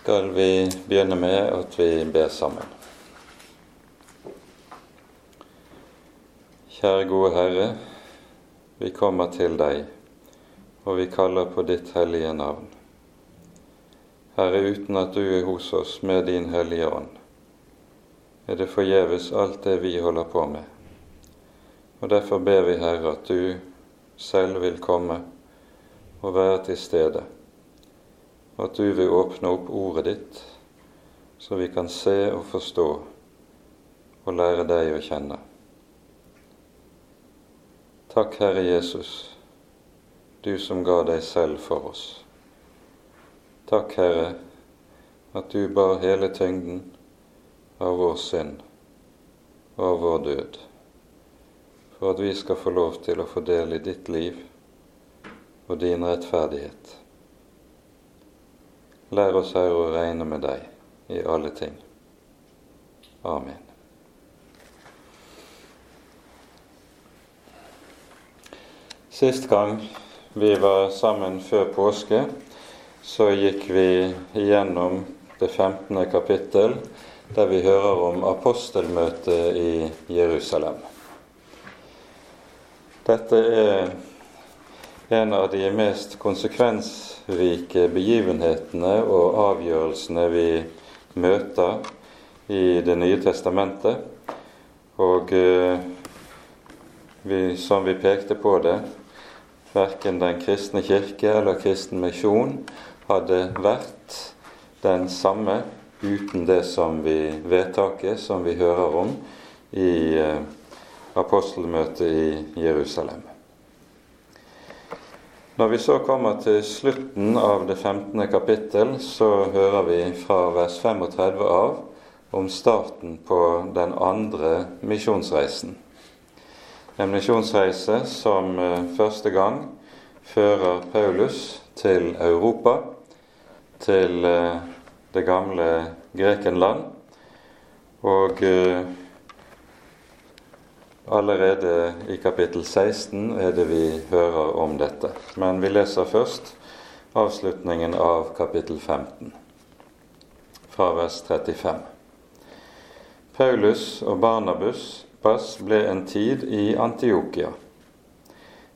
skal vi begynne med at vi ber sammen. Kjære gode Herre, vi kommer til deg, og vi kaller på ditt hellige navn. Herre, uten at du er hos oss med din hellige ånd, er det forgjeves alt det vi holder på med. Og Derfor ber vi, Herre, at du selv vil komme og være til stede, at du vil åpne opp ordet ditt, så vi kan se og forstå og lære deg å kjenne. Takk, Herre Jesus, du som ga deg selv for oss. Takk, Herre, at du bar hele tyngden av vår synd og av vår død, for at vi skal få lov til å få del i ditt liv og din rettferdighet. Lær oss, Herre, å regne med deg i alle ting. Amen. Sist gang vi var sammen før påske, så gikk vi igjennom det 15. kapittel, der vi hører om apostelmøtet i Jerusalem. Dette er en av de mest konsekvensrike begivenhetene og avgjørelsene vi møter i Det nye testamentet. Og eh, vi, som vi pekte på det, Verken Den kristne kirke eller kristen misjon hadde vært den samme uten det som vi vedtaket som vi hører om i eh, apostelmøtet i Jerusalem. Når vi så kommer til slutten av det 15. kapittel, så hører vi fra vers 35 av om starten på den andre misjonsreisen. En misjonsreise som eh, første gang fører Paulus til Europa, til eh, det gamle Grekenland. Og eh, allerede i kapittel 16 er det vi hører om dette. Men vi leser først avslutningen av kapittel 15, fra vers 35. Paulus og Barnabus Pass ble en tid i Antiokia.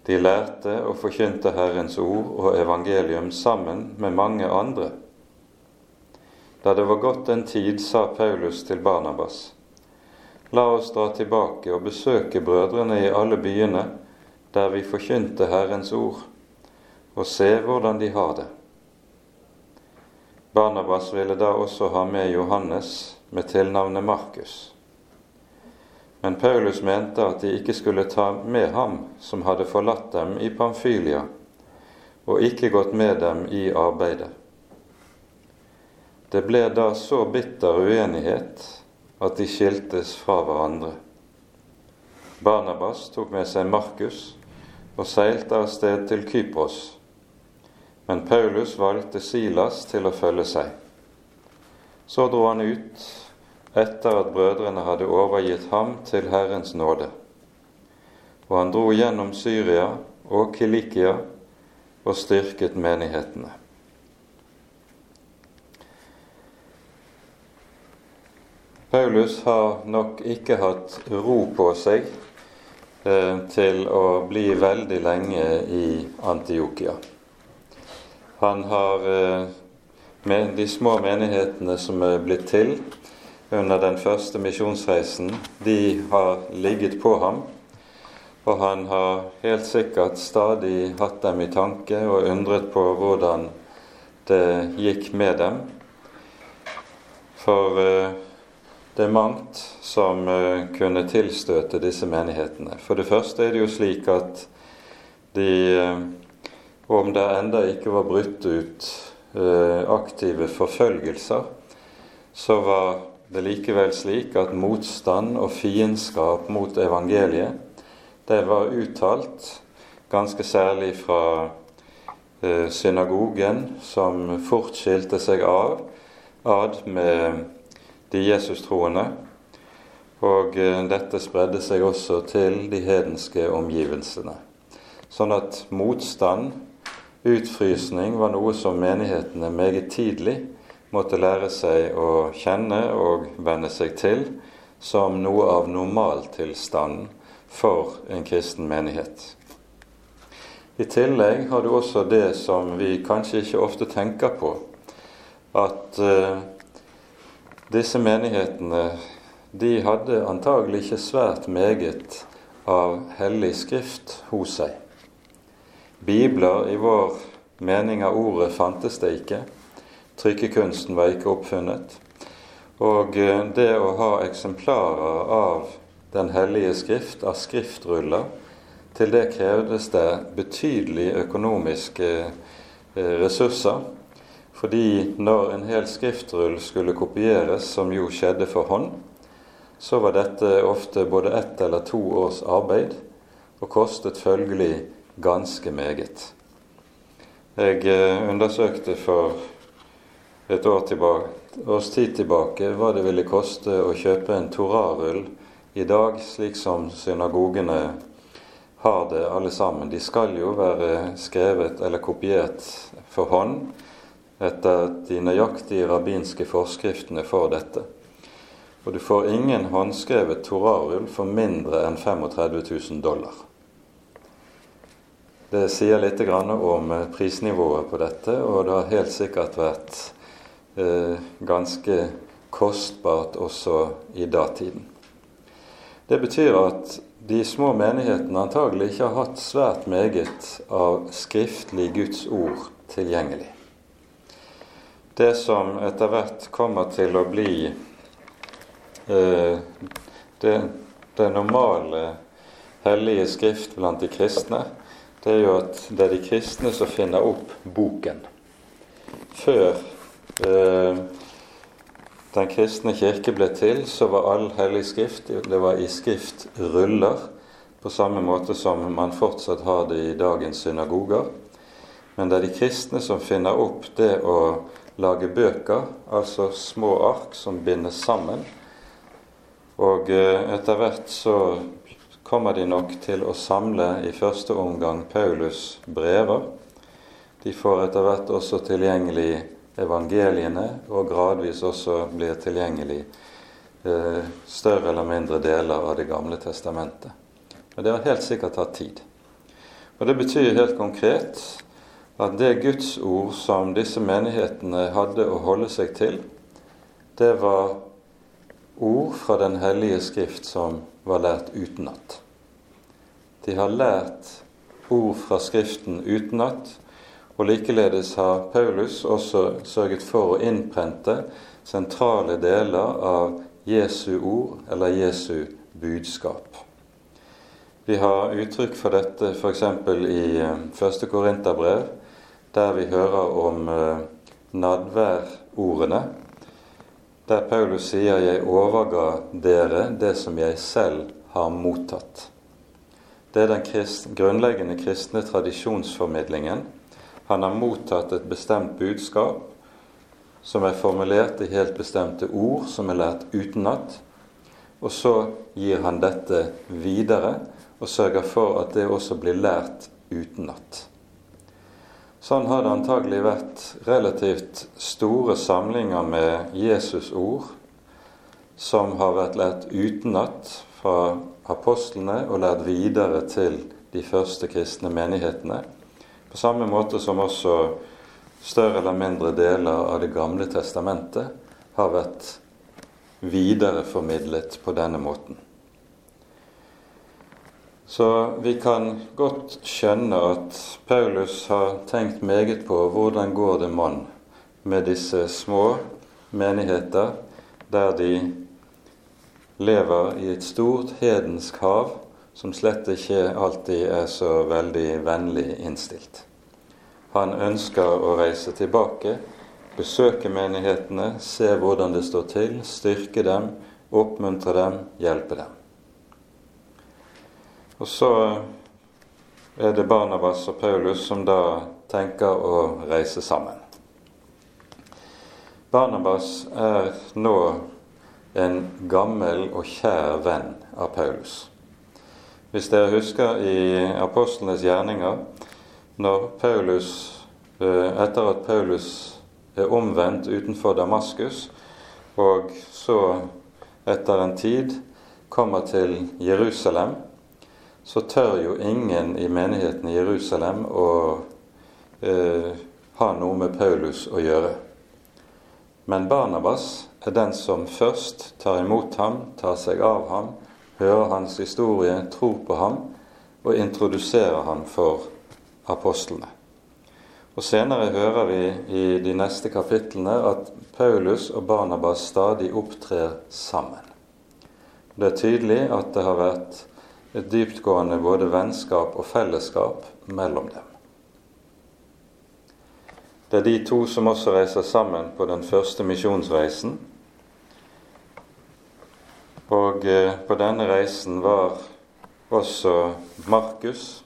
De lærte og forkynte Herrens ord og evangelium sammen med mange andre. Da det var gått en tid, sa Paulus til Barnabas.: La oss dra tilbake og besøke brødrene i alle byene der vi forkynte Herrens ord, og se hvordan de har det. Barnabas ville da også ha med Johannes med tilnavnet Markus. Men Paulus mente at de ikke skulle ta med ham som hadde forlatt dem i Pamfylia, og ikke gått med dem i arbeidet. Det ble da så bitter uenighet at de skiltes fra hverandre. Barnabas tok med seg Markus og seilte av sted til Kypros, men Paulus valgte Silas til å følge seg. Så dro han ut etter at brødrene hadde overgitt ham til Herrens nåde. Og han dro gjennom Syria og Kilikia og styrket menighetene. Paulus har nok ikke hatt ro på seg eh, til å bli veldig lenge i Antiokia. Han har eh, med de små menighetene som er blitt til, under den første misjonsreisen, de har ligget på ham. Og han har helt sikkert stadig hatt dem i tanke og undret på hvordan det gikk med dem. For uh, det er mangt som uh, kunne tilstøte disse menighetene. For det første er det jo slik at de, uh, om det enda ikke var brutt ut aktive forfølgelser, så var det likevel slik at motstand og fiendskap mot evangeliet, det var uttalt ganske særlig fra eh, synagogen, som fort skilte seg av ad med de Jesus-troende. Og eh, dette spredde seg også til de hedenske omgivelsene. Sånn at motstand, utfrysning, var noe som menighetene meget tidlig måtte lære seg å kjenne og venne seg til som noe av normaltilstanden for en kristen menighet. I tillegg har du også det som vi kanskje ikke ofte tenker på, at uh, disse menighetene de hadde antagelig ikke svært meget av hellig skrift hos seg. Bibler i vår mening av ordet fantes det ikke. Trykkekunsten var ikke oppfunnet. Og uh, det å ha eksemplarer av Den hellige skrift, av skriftruller, til det krevdes det betydelige økonomiske eh, ressurser. Fordi når en hel skriftrull skulle kopieres, som jo skjedde for hånd, så var dette ofte både ett eller to års arbeid, og kostet følgelig ganske meget. Jeg eh, undersøkte for et år tilbake, års tid tilbake hva det ville koste å kjøpe en torarull i dag, slik som synagogene har det alle sammen. De skal jo være skrevet eller kopiert for hånd etter de nøyaktige rabbinske forskriftene for dette. Og du får ingen håndskrevet torarull for mindre enn 35 000 dollar. Det sier litt om prisnivået på dette, og det har helt sikkert vært eh, ganske kostbart også i datiden. Det betyr at de små menighetene antagelig ikke har hatt svært meget av skriftlig Guds ord tilgjengelig. Det som etter hvert kommer til å bli eh, det, det, normale hellige skrift blant de kristne, det er jo at det er de kristne som finner opp boken. Før eh, den kristne kirke ble til, så var all hellig skrift det var i skriftruller, på samme måte som man fortsatt har det i dagens synagoger. Men det er de kristne som finner opp det å lage bøker, altså små ark som bindes sammen. Og eh, etter hvert så kommer de nok til å samle i første omgang Paulus' brever. De får etter hvert også tilgjengelig evangeliene, og gradvis også blir tilgjengelig eh, større eller mindre deler av Det gamle testamentet. Men det har helt sikkert tatt tid. Og Det betyr helt konkret at det Guds ord som disse menighetene hadde å holde seg til, det var ord fra Den hellige skrift som var lært utenat. De har lært ord fra Skriften utenat, og likeledes har Paulus også sørget for å innprente sentrale deler av Jesu ord eller Jesu budskap. Vi har uttrykk for dette f.eks. i eh, første Korinterbrev, der vi hører om eh, nadværordene, der Paulus sier 'Jeg overga dere det som jeg selv har mottatt'. Det er den krist, grunnleggende kristne tradisjonsformidlingen han har mottatt et bestemt budskap som er formulert i helt bestemte ord som er lært utenat. Og så gir han dette videre og sørger for at det også blir lært utenat. Sånn har det antagelig vært relativt store samlinger med Jesus' ord som har vært lært utenat fra apostlene og lært videre til de første kristne menighetene. På samme måte som også større eller mindre deler av Det gamle testamentet har vært videreformidlet på denne måten. Så vi kan godt skjønne at Paulus har tenkt meget på hvordan går det mann med disse små menigheter der de lever i et stort hedensk hav som slett ikke alltid er så veldig vennlig innstilt. Han ønsker å reise tilbake, besøke menighetene, se hvordan det står til, styrke dem, oppmuntre dem, hjelpe dem. Og så er det Barnabas og Paulus som da tenker å reise sammen. Barnabas er nå en gammel og kjær venn av Paulus. Hvis dere husker i apostlenes gjerninger, når Paulus, eh, etter at Paulus er omvendt utenfor Damaskus, og så etter en tid kommer til Jerusalem, så tør jo ingen i menigheten i Jerusalem å eh, ha noe med Paulus å gjøre. Men Barnabas er den som først tar imot ham, tar seg av ham, hører hans historie, tror på ham og introduserer ham for apostlene. Og Senere hører vi i de neste kapitlene at Paulus og Barnabas stadig opptrer sammen. Det er tydelig at det har vært et dyptgående både vennskap og fellesskap mellom dem. Det er de to som også reiser sammen på den første misjonsreisen. Og eh, på denne reisen var også Markus,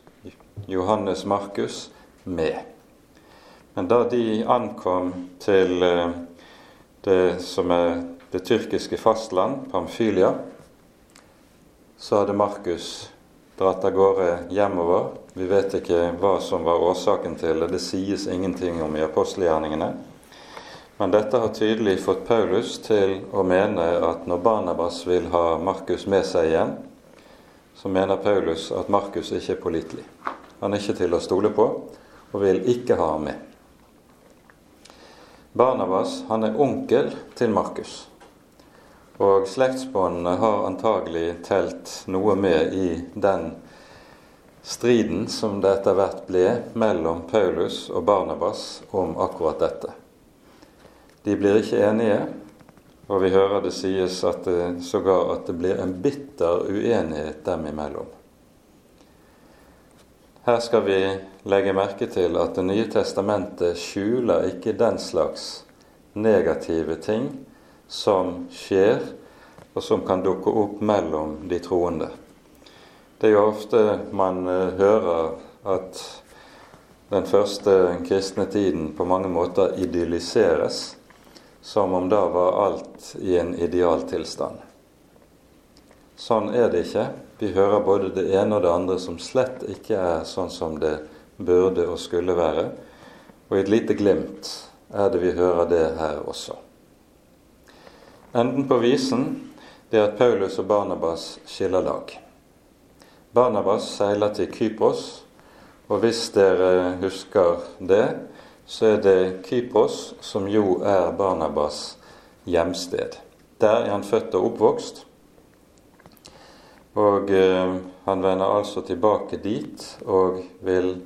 Johannes Markus, med. Men da de ankom til eh, det som er det tyrkiske fastland, Pamfylia, så hadde Markus dratt av gårde hjemover. Vi vet ikke hva som var årsaken til det. Det sies ingenting om i apostelgjerningene. Men dette har tydelig fått Paulus til å mene at når Barnabas vil ha Markus med seg igjen, så mener Paulus at Markus ikke er pålitelig. Han er ikke til å stole på og vil ikke ha ham med. Barnabas han er onkel til Markus. Og slektsbåndene har antagelig telt noe med i den striden som det etter hvert ble mellom Paulus og Barnabas om akkurat dette. De blir ikke enige, og vi hører det sies at det, sågar at det blir en bitter uenighet dem imellom. Her skal vi legge merke til at Det nye testamentet skjuler ikke den slags negative ting som skjer, og som kan dukke opp mellom de troende. Det er jo ofte man eh, hører at den første kristne tiden på mange måter idylliseres, som om da var alt i en idealtilstand. Sånn er det ikke. Vi hører både det ene og det andre som slett ikke er sånn som det burde og skulle være. Og i et lite glimt er det vi hører det her også. Enden på visen det er at Paulus og Barnabas skiller lag. Barnabas seiler til Kypros, og hvis dere husker det, så er det Kypros som jo er Barnabas hjemsted. Der er han født og oppvokst. Og eh, han vender altså tilbake dit og vil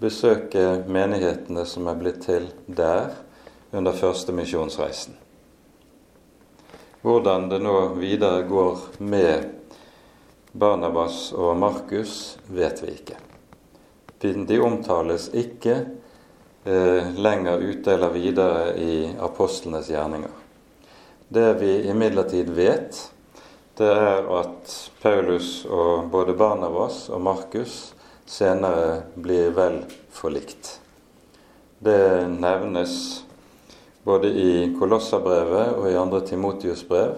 besøke menighetene som er blitt til der under første misjonsreisen. Hvordan det nå videre går med Barnabas og Markus, vet vi ikke. De omtales ikke eh, lenger ute eller videre i apostlenes gjerninger. Det vi imidlertid vet, det er at Paulus og både Barnabas og Markus senere blir vel forlikt. Det nevnes både i Kolossabrevet og i andre Timotius brev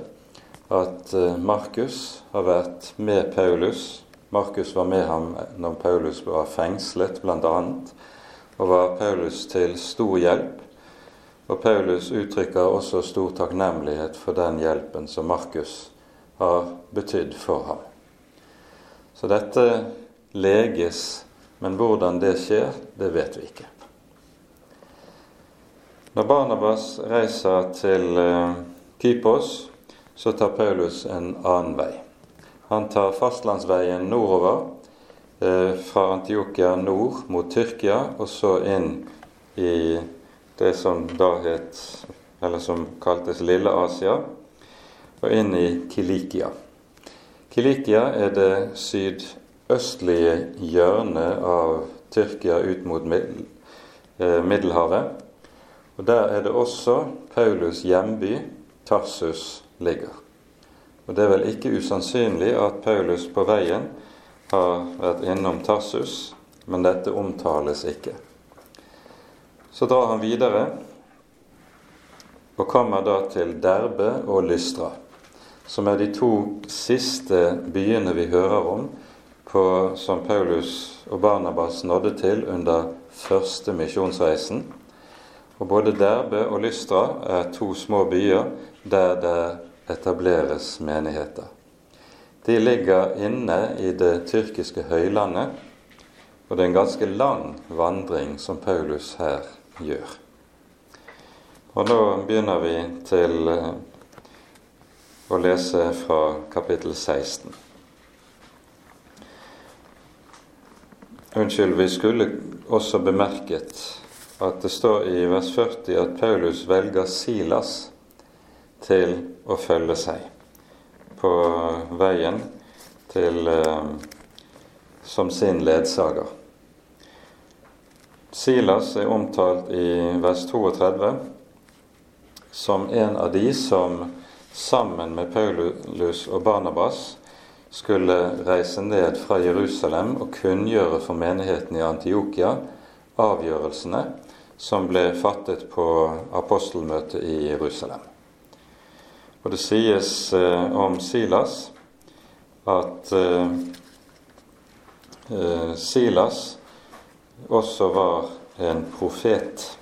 at eh, Markus har vært med Paulus. Markus var med ham når Paulus var fengslet, bl.a., og var Paulus til stor hjelp. Og Paulus uttrykker også stor takknemlighet for den hjelpen som Markus har betydd for ham. Så dette leges, men hvordan det skjer, det vet vi ikke. Når Barnabas reiser til Kypos, så tar Paulus en annen vei. Han tar fastlandsveien nordover, eh, fra Antiokia nord mot Tyrkia, og så inn i det som da het, eller som kaltes Lille-Asia, og inn i Kilikia. Kilikia er det sydøstlige hjørnet av Tyrkia ut mot eh, Middelhavet. Og Der er det også Paulus' hjemby, Tarsus, ligger. Og Det er vel ikke usannsynlig at Paulus på veien har vært innom Tarsus, men dette omtales ikke. Så drar han videre og kommer da til Derbe og Lystra, som er de to siste byene vi hører om på, som Paulus og Barnabas nådde til under første misjonsreisen. Og både Derbe og Lystra er to små byer der det etableres menigheter. De ligger inne i det tyrkiske høylandet, og det er en ganske lang vandring som Paulus her gjør. Og nå begynner vi til eh, å lese fra kapittel 16. Unnskyld, vi skulle også bemerket at det står i vers 40 at Paulus velger Silas til å følge seg på veien til, eh, som sin ledsager. Silas er omtalt i vers 32 som en av de som sammen med Paulus og Barnabas skulle reise ned fra Jerusalem og kunngjøre for menigheten i Antiokia avgjørelsene som ble fattet på apostelmøtet i Jerusalem. Og det sies eh, om Silas at eh, eh Silas også var en profet.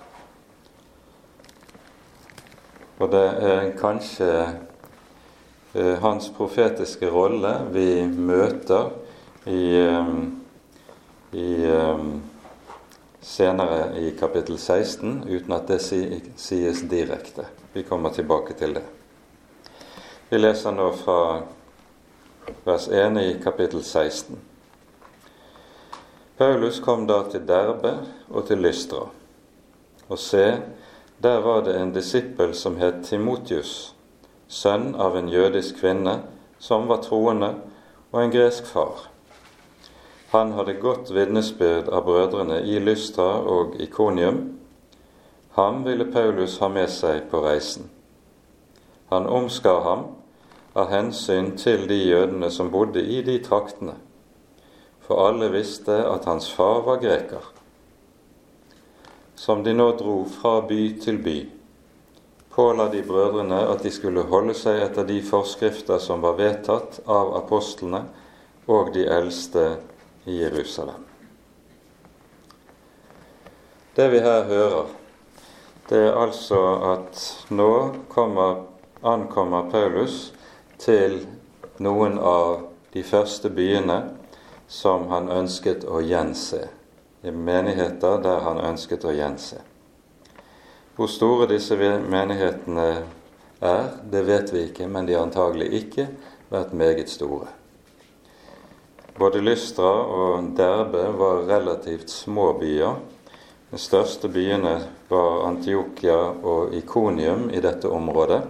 Og det er kanskje eh, hans profetiske rolle vi møter i, eh, i eh, senere i kapittel 16, uten at det sies direkte. Vi kommer tilbake til det. Vi leser nå fra vers 1 i kapittel 16. Paulus kom da til Derbe og til Lystra. Og se, der var det en disippel som het Timotius, sønn av en jødisk kvinne som var troende, og en gresk far. Han hadde godt vitnesbyrd av brødrene i Lystra og Ikonium. Ham ville Paulus ha med seg på reisen. Han omskar ham av hensyn til de jødene som bodde i de traktene, for alle visste at hans far var greker som de nå dro fra by til by, påla de brødrene at de skulle holde seg etter de forskrifter som var vedtatt av apostlene og de eldste i Jerusalem. Det vi her hører, det er altså at nå kommer, ankommer Paulus til noen av de første byene som han ønsket å gjense i menigheter der han ønsket å gjense. Hvor store disse menighetene er, det vet vi ikke, men de har antagelig ikke vært meget store. Både Lystra og Derbe var relativt små byer. De største byene var Antiokia og Ikonium i dette området.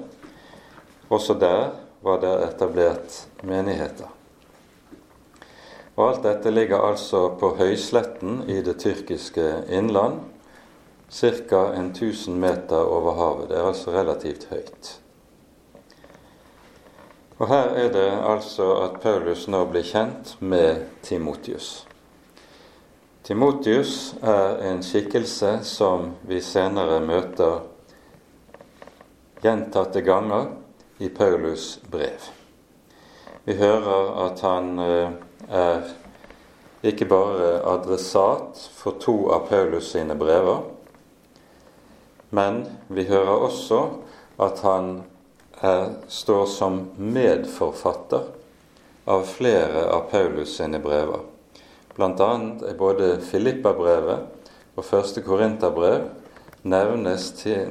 Også der var det etablert menigheter. Og alt dette ligger altså på høysletten i det tyrkiske innland, ca. 1000 meter over havet. Det er altså relativt høyt. Og her er det altså at Paulus nå blir kjent med Timotius. Timotius er en skikkelse som vi senere møter gjentatte ganger i Paulus' brev. Vi hører at han eh, er ikke bare adressat for to av Paulus sine brever, men vi hører også at han er, står som medforfatter av flere av Paulus sine brever. Annet er både Filippa-brevet og første Korinterbrev nevnes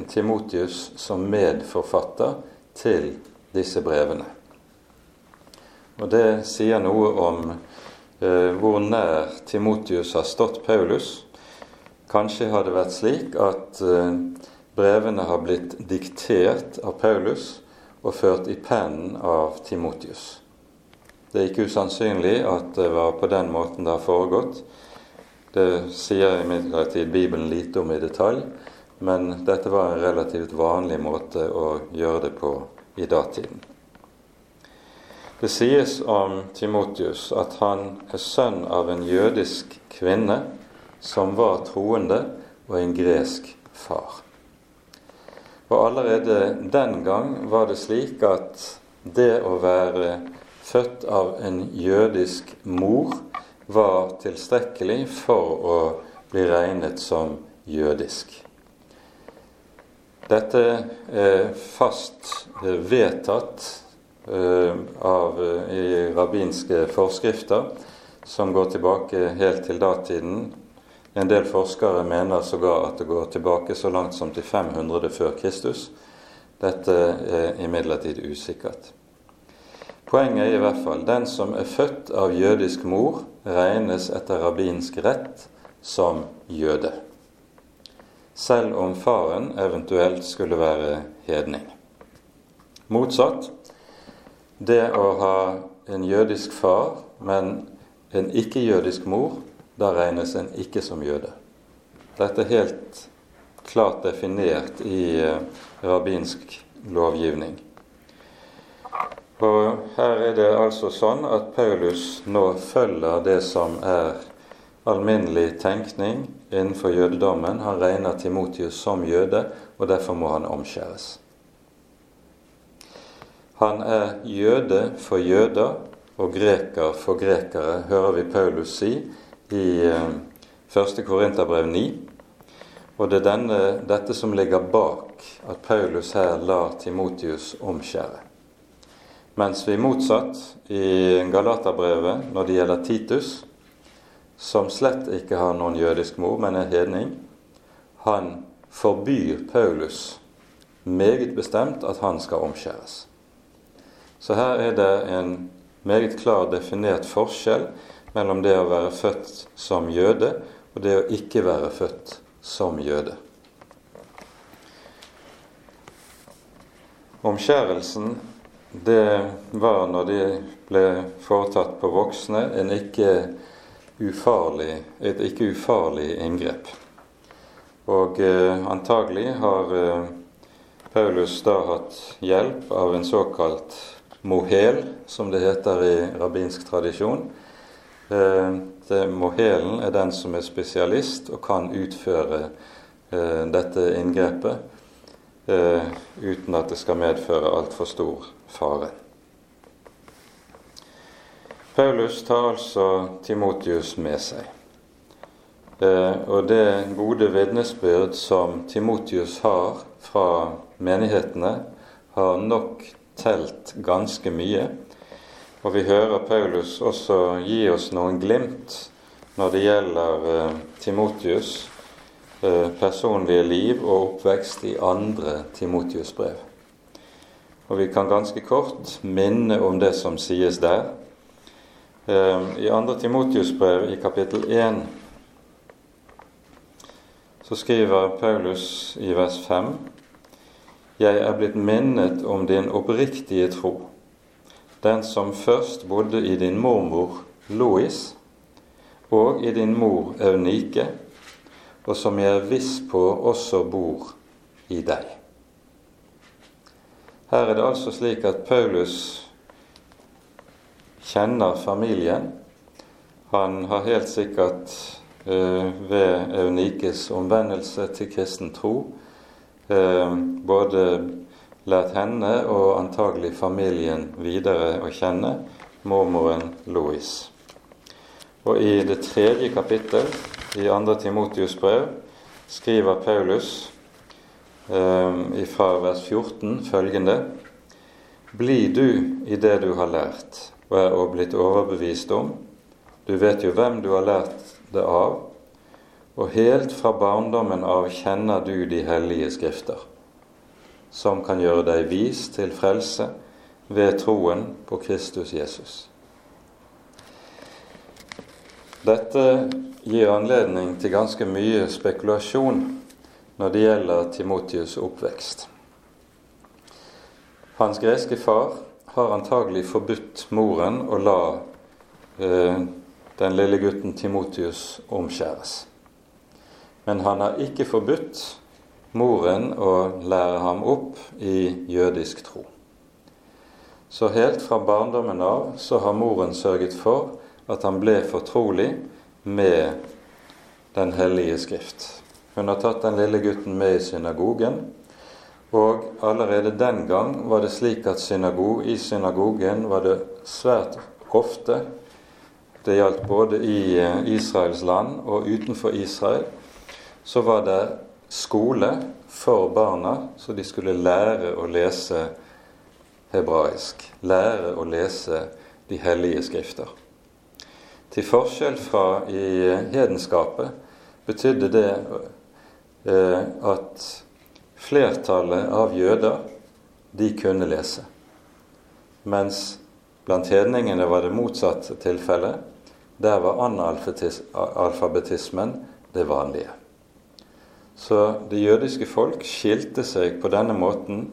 Timotius som medforfatter til disse brevene. Og det sier noe om eh, hvor nær Timotius har stått Paulus. Kanskje har det vært slik at eh, brevene har blitt diktert av Paulus og ført i pennen av Timotius. Det er ikke usannsynlig at det var på den måten det har foregått. Det sier imidlertid Bibelen lite om i detalj, men dette var en relativt vanlig måte å gjøre det på i datiden. Det sies om Timotius at han er sønn av en jødisk kvinne som var troende, og en gresk far. Og allerede den gang var det slik at det å være født av en jødisk mor var tilstrekkelig for å bli regnet som jødisk. Dette er fast vedtatt eh, av, eh, i rabbinske forskrifter som går tilbake helt til datiden. En del forskere mener sågar at det går tilbake så langt som til 500 før Kristus. Dette er imidlertid usikkert. Poenget er i hvert fall den som er født av jødisk mor, regnes etter rabbinsk rett som jøde. Selv om faren eventuelt skulle være hedning. Motsatt. Det å ha en jødisk far, men en ikke-jødisk mor, da regnes en ikke som jøde. Dette er helt klart definert i eh, rabbinsk lovgivning. Og her er det altså sånn at Paulus nå følger det som er alminnelig tenkning innenfor jødedommen. Han regner Timotius som jøde, og derfor må han omskjæres. Han er jøde for jøder og greker for grekere, hører vi Paulus si i 1. Eh, Korinterbrev 9. Og det er denne, dette som ligger bak at Paulus her lar Timotius omskjære. Mens vi motsatt i Galaterbrevet når det gjelder Titus, som slett ikke har noen jødisk mor, men er hedning, han forbyr Paulus meget bestemt at han skal omskjæres. Så her er det en meget klar definert forskjell mellom det å være født som jøde og det å ikke være født som jøde. Omskjærelsen det var, når de ble foretatt på voksne, ikke ufarlig, et ikke ufarlig inngrep. Og eh, antagelig har eh, Paulus da hatt hjelp av en såkalt mohel, som det heter i rabbinsk tradisjon. Eh, det, mohelen er den som er spesialist og kan utføre eh, dette inngrepet eh, uten at det skal medføre altfor stor fare. Paulus tar altså Timotius med seg. Og det gode vitnesbyrd som Timotius har fra menighetene, har nok telt ganske mye. Og vi hører Paulus også gi oss noen glimt når det gjelder eh, Timotius Eh, personlige liv og oppvekst i andre Timotius brev. Og vi kan ganske kort minne om det som sies der. Eh, I andre Timotius brev, i kapittel 1, så skriver Paulus i vers 5.: Jeg er blitt minnet om din oppriktige tro, den som først bodde i din mormor Lois og i din mor Eunike, og som jeg er viss på også bor i deg. Her er det altså slik at Paulus kjenner familien. Han har helt sikkert uh, ved Eunikes omvendelse til kristen tro uh, både lært henne og antagelig familien videre å kjenne, mormoren Louis. Og i det tredje kapittel i 2. Timotius brev skriver Paulus eh, fra vers 14 følgende Bli du i det du har lært og er og blitt overbevist om. Du vet jo hvem du har lært det av, og helt fra barndommen av kjenner du de hellige skrifter, som kan gjøre deg vis til frelse ved troen på Kristus Jesus. Dette gir anledning til ganske mye spekulasjon når det gjelder Timotius' oppvekst. Hans greske far har antagelig forbudt moren å la eh, den lille gutten Timotius omskjæres. Men han har ikke forbudt moren å lære ham opp i jødisk tro. Så helt fra barndommen av så har moren sørget for at han ble fortrolig med Den hellige skrift. Hun har tatt den lille gutten med i synagogen, og allerede den gang var det slik at synagog, i synagogen var det svært ofte Det gjaldt både i eh, Israels land og utenfor Israel. Så var det skole for barna, så de skulle lære å lese hebraisk, lære å lese de hellige skrifter. Til forskjell fra i hedenskapet betydde det eh, at flertallet av jøder de kunne lese. Mens blant hedningene var det motsatt tilfelle. Der var analfabetismen det vanlige. Så det jødiske folk skilte seg på denne måten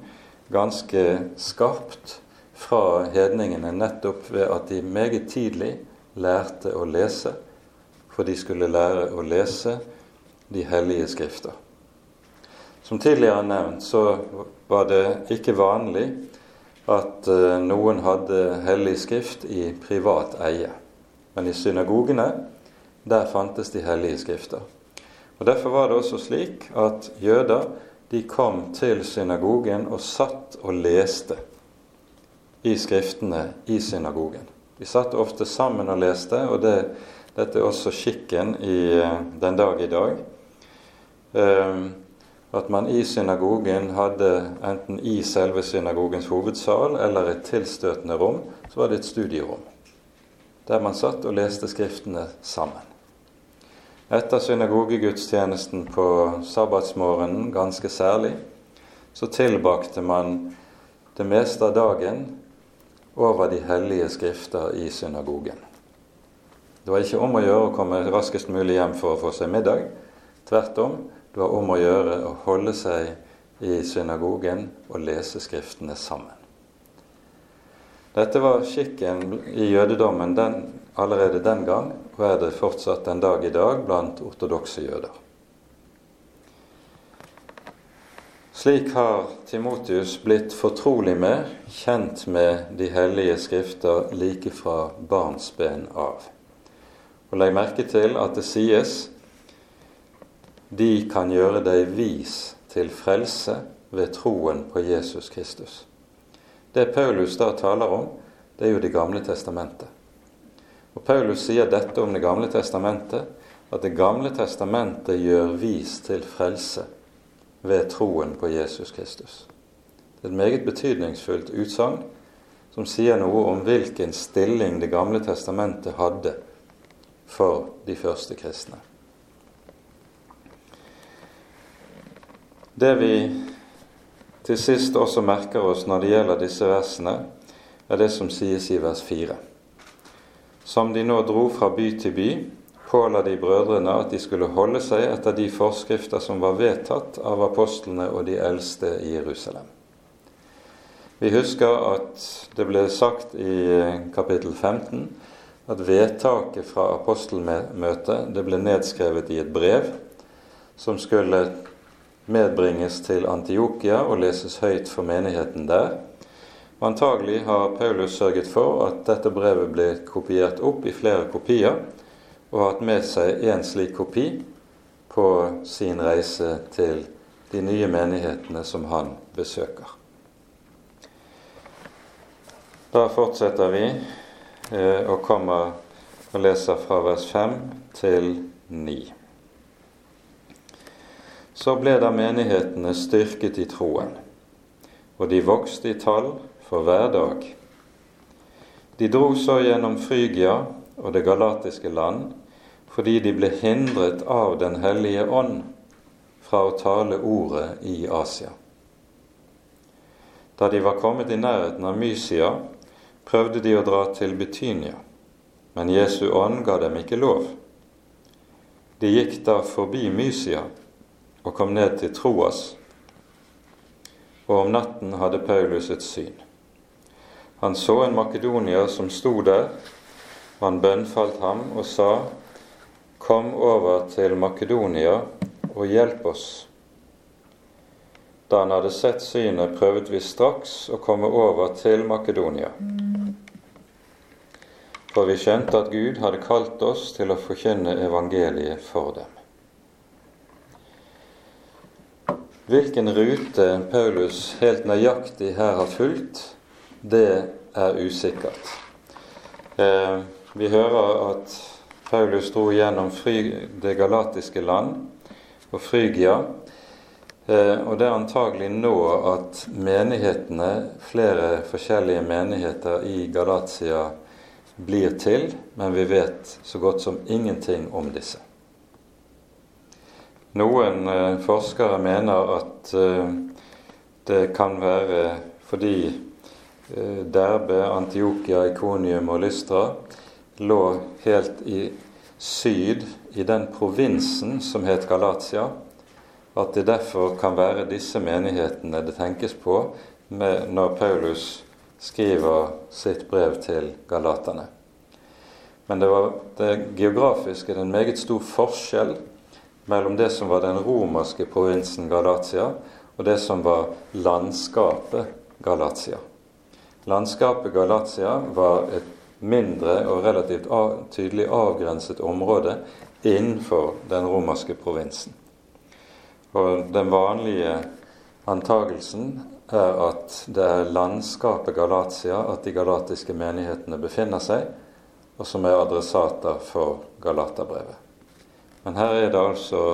ganske skarpt fra hedningene nettopp ved at de meget tidlig lærte å lese, for de skulle lære å lese de hellige skrifter. Som tidligere nevnt så var det ikke vanlig at eh, noen hadde hellig skrift i privat eie. Men i synagogene, der fantes de hellige skrifter. Og Derfor var det også slik at jøder de kom til synagogen og satt og leste i skriftene i synagogen. De satt ofte sammen og leste, og det, dette er også skikken i eh, den dag i dag. Um, at man i synagogen hadde enten i selve synagogens hovedsal eller et tilstøtende rom, så var det et studierom. Der man satt og leste Skriftene sammen. Etter synagogegudstjenesten på sabbatsmorgenen ganske særlig, så tilbakte man det meste av dagen over de hellige skrifter i synagogen. Det var ikke om å gjøre å komme raskest mulig hjem for å få seg middag. Tvert om, det var om å gjøre å holde seg i synagogen og lese Skriftene sammen. Dette var skikken i jødedommen den, allerede den gang, og er det fortsatt den dag i dag blant ortodokse jøder. Slik har Timotius blitt fortrolig med, kjent med de hellige skrifter like fra barnsben av. Og Legg merke til at det sies de kan gjøre deg vis til frelse ved troen på Jesus Kristus. Det Paulus da taler om, det er jo Det gamle testamentet. Og Paulus sier dette om Det gamle testamentet, at Det gamle testamentet gjør vis til frelse ved troen på Jesus Kristus. Det er et meget betydningsfullt utsagn som sier noe om hvilken stilling Det gamle testamentet hadde for de første kristne. Det vi til sist også merker oss når det gjelder disse versene, er det som sies i vers 4. Som de nå dro fra by til by, påla de brødrene at de skulle holde seg etter de forskrifter som var vedtatt av apostlene og de eldste i Jerusalem. Vi husker at det ble sagt i kapittel 15 at vedtaket fra apostelmøtet det ble nedskrevet i et brev som skulle medbringes til Antiokia og leses høyt for menigheten der. Antagelig har Paulus sørget for at dette brevet ble kopiert opp i flere kopier, og hatt med seg én slik kopi på sin reise til de nye menighetene som han besøker. Da fortsetter vi eh, og kommer og leser fra vers 5 til 9. Så ble da menighetene styrket i troen, og de vokste i tall for hver dag. De dro så gjennom Frygia og det galatiske land fordi de ble hindret av Den hellige ånd fra å tale ordet i Asia. Da de var kommet i nærheten av Mysia, prøvde de å dra til Betynia, men Jesu ånd ga dem ikke lov. De gikk da forbi Mysia og kom ned til Troas, og om natten hadde Paulus et syn. Han så en makedonier som sto der, og han bønnfalt ham og sa, Kom over til Makedonia og hjelp oss. Da han hadde sett synet, prøvde vi straks å komme over til Makedonia. For vi skjønte at Gud hadde kalt oss til å forkynne evangeliet for dem. Hvilken rute Paulus helt nøyaktig her har fulgt, det er usikkert. Eh, vi hører at Paulus dro gjennom det galatiske land og Frygia. Eh, og det er antagelig nå at menighetene, flere forskjellige menigheter i Galatia, blir til, men vi vet så godt som ingenting om disse. Noen eh, forskere mener at eh, det kan være fordi Derbe, Antiokia, Ikonium og Lystra lå helt i syd i den provinsen som het Galatia, at det derfor kan være disse menighetene det tenkes på når Paulus skriver sitt brev til galaterne. Men det var det geografiske en meget stor forskjell mellom det som var den romerske provinsen Galatia, og det som var landskapet Galatia. Landskapet Galatia var et mindre og relativt tydelig avgrenset område innenfor den romerske provinsen. Og den vanlige antagelsen er at det er landskapet Galatia at de galatiske menighetene befinner seg, og som er adressater for Galaterbrevet. Men her er det altså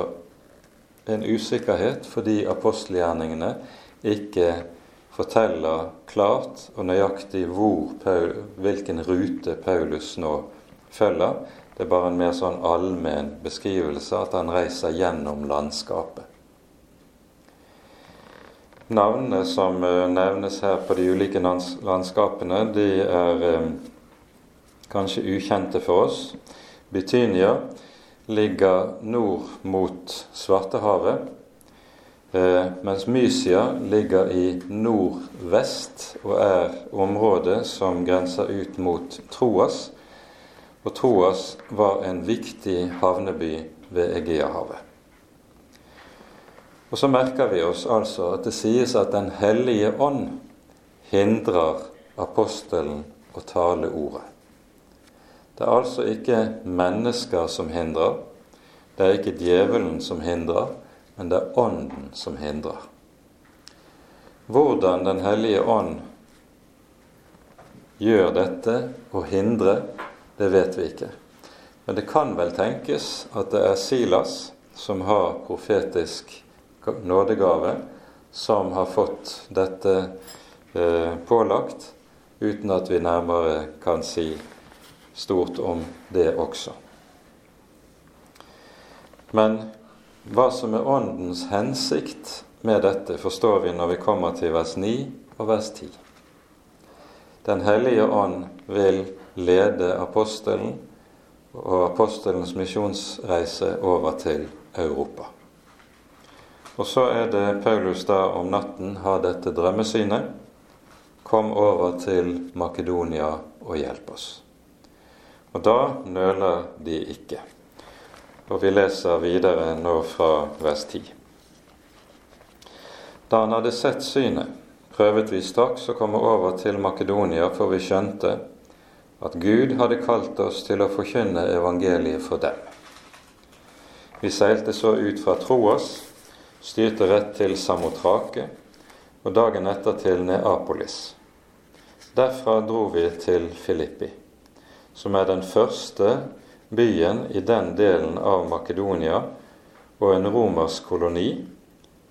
en usikkerhet fordi apostelgjerningene ikke forteller klart og nøyaktig hvor, hvilken rute Paulus nå følger. Det er bare en mer sånn allmenn beskrivelse at han reiser gjennom landskapet. Navnene som eh, nevnes her på de ulike landskapene, de er eh, kanskje ukjente for oss. Bytynia ligger nord mot Svartehavet, eh, mens Mysia ligger i nordvest og er området som grenser ut mot Troas. Og Troas var en viktig havneby ved Egeahavet. Og så merker vi oss altså at det sies at Den hellige ånd hindrer apostelen å tale ordet. Det er altså ikke mennesker som hindrer, det er ikke djevelen som hindrer, men det er Ånden som hindrer. Hvordan Den hellige ånd gjør dette og hindrer, det vet vi ikke. Men det kan vel tenkes at det er Silas som har profetisk nådegave som har fått dette eh, pålagt, uten at vi nærmere kan si stort om det også. Men hva som er Åndens hensikt med dette, forstår vi når vi kommer til vers 9 og vers 10. Den hellige ånd vil lede apostelen og apostelens misjonsreise over til Europa. Og så er det Paulus da om natten har dette drømmesynet. Kom over til Makedonia og hjelp oss. Og da nøler de ikke. Og vi leser videre nå fra vers 10. Da han hadde sett synet, prøvet vi straks å komme over til Makedonia, for vi skjønte at Gud hadde kalt oss til å forkynne evangeliet for dem. Vi seilte så ut fra Troas styrte rett til Samotrake og dagen etter til Neapolis. Derfra dro vi til Filippi, som er den første byen i den delen av Makedonia og en romersk koloni.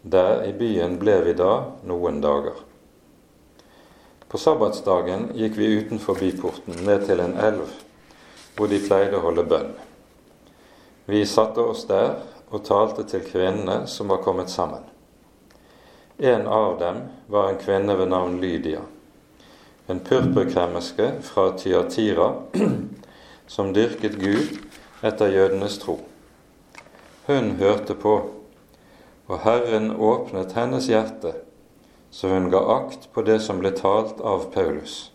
Der i byen ble vi da noen dager. På sabbatsdagen gikk vi utenfor byporten ned til en elv hvor de pleide å holde bønn. Vi satte oss der og talte til kvinnene som var kommet sammen. En av dem var en kvinne ved navn Lydia, en purpurkremmerske fra Tyatira som dyrket Gud etter jødenes tro. Hun hørte på, og Herren åpnet hennes hjerte, så hun ga akt på det som ble talt av Paulus.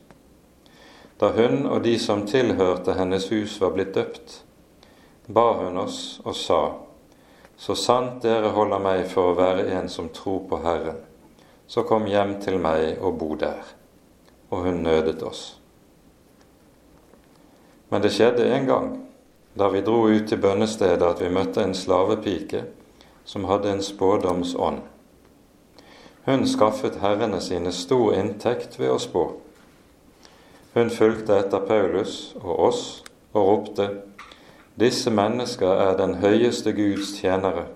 Da hun og de som tilhørte hennes hus var blitt døpt, ba hun oss og sa:" Så sant dere holder meg for å være en som tror på Herren, så kom hjem til meg og bo der. Og hun nødet oss. Men det skjedde en gang, da vi dro ut til bønnestedet, at vi møtte en slavepike som hadde en spådomsånd. Hun skaffet herrene sine stor inntekt ved å spå. Hun fulgte etter Paulus og oss og ropte:" Disse mennesker er den høyeste Guds tjenere,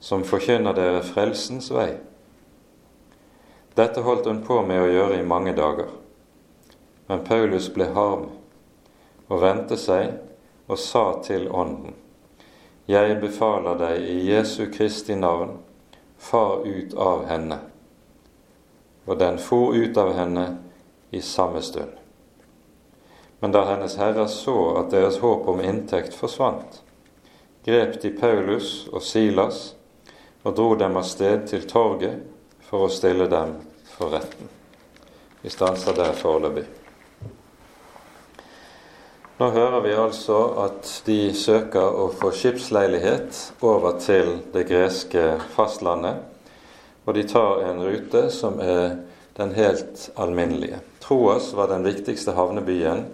som forkynner dere frelsens vei. Dette holdt hun på med å gjøre i mange dager. Men Paulus ble harm og vendte seg og sa til ånden, Jeg befaler deg i Jesu Kristi navn, far ut av henne. Og den for ut av henne i samme stund. Men da hennes herrer så at deres håp om inntekt forsvant, grep de Paulus og Silas og dro dem av sted til torget for å stille dem for retten. Vi stanser der foreløpig. Nå hører vi altså at de søker å få skipsleilighet over til det greske fastlandet, og de tar en rute som er den helt alminnelige. Troas var den viktigste havnebyen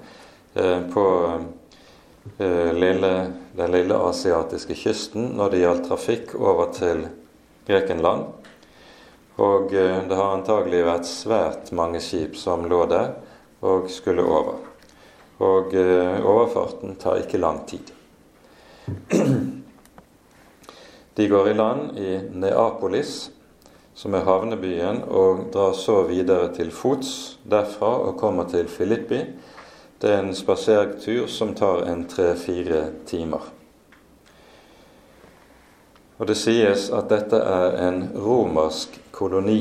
eh, på eh, lille, den lille asiatiske kysten når det gjaldt trafikk over til Grekenland. Og eh, det har antagelig vært svært mange skip som lå der og skulle over. Og overfarten tar ikke lang tid. De går i land i Neapolis, som er havnebyen, og drar så videre til fots derfra og kommer til Filippi. Det er en spasertur som tar en tre-fire timer. Og det sies at dette er en romersk koloni.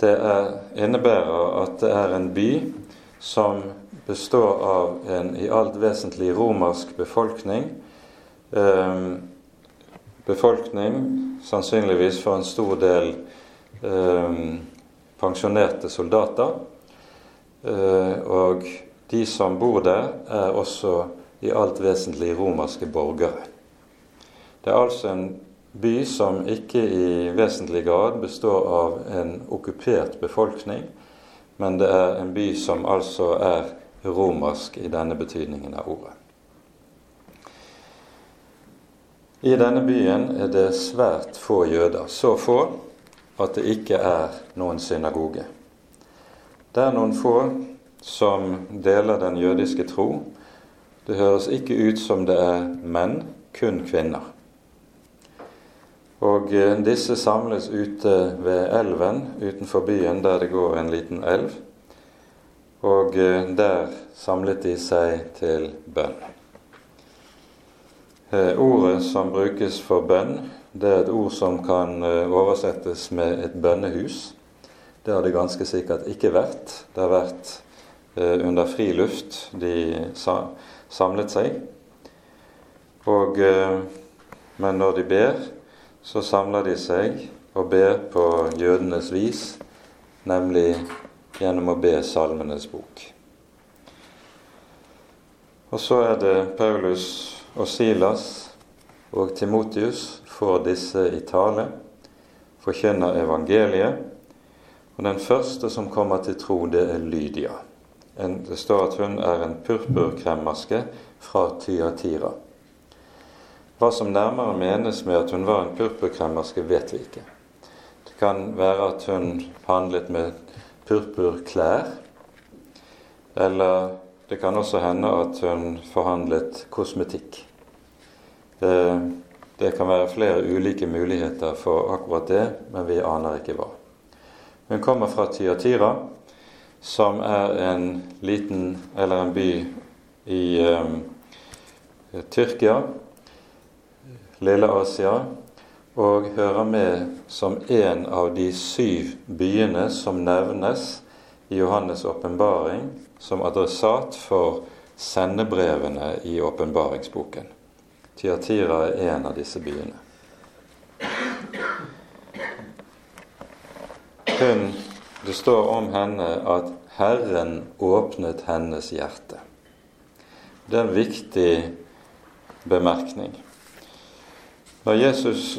Det er, innebærer at det er en by som består av en i alt vesentlig romersk befolkning. Eh, befolkning, sannsynligvis for en stor del eh, pensjonerte soldater. Eh, og de som bor der, er også i alt vesentlig romerske borgere. Det er altså en by som ikke i vesentlig grad består av en okkupert befolkning, men det er en by som altså er romersk i denne betydningen av ordet. I denne byen er det svært få jøder, så få at det ikke er noen synagoge. Det er noen få som deler den jødiske tro. Det høres ikke ut som det er menn, kun kvinner. Og eh, disse samles ute ved elven utenfor byen, der det går en liten elv. Og eh, der samlet de seg til bønn. Eh, ordet som brukes for bønn, det er et ord som kan eh, oversettes med et bønnehus. Det har det ganske sikkert ikke vært. Det har vært under fri luft de samlet seg. Og, men når de ber, så samler de seg og ber på jødenes vis, nemlig gjennom å be Salmenes bok. Og så er det Paulus og Silas og Timotius får disse i tale, forkynner evangeliet. Og den første som kommer til tro, det er Lydia. Det står at hun er en purpurkremmerske fra Tyatira. Hva som nærmere menes med at hun var en purpurkremmerske, vet vi ikke. Det kan være at hun handlet med purpurklær, eller det kan også hende at hun forhandlet kosmetikk. Det, det kan være flere ulike muligheter for akkurat det, men vi aner ikke hva. Hun kommer fra Tyatira, som er en liten eller en by i um, Tyrkia, Lille-Asia, og hører med som en av de syv byene som nevnes i Johannes' åpenbaring som adressat for sendebrevene i åpenbaringsboken. Tiatira er en av disse byene. Hun, Det står om henne at Herren åpnet hennes hjerte. Det er en viktig bemerkning. Når Jesus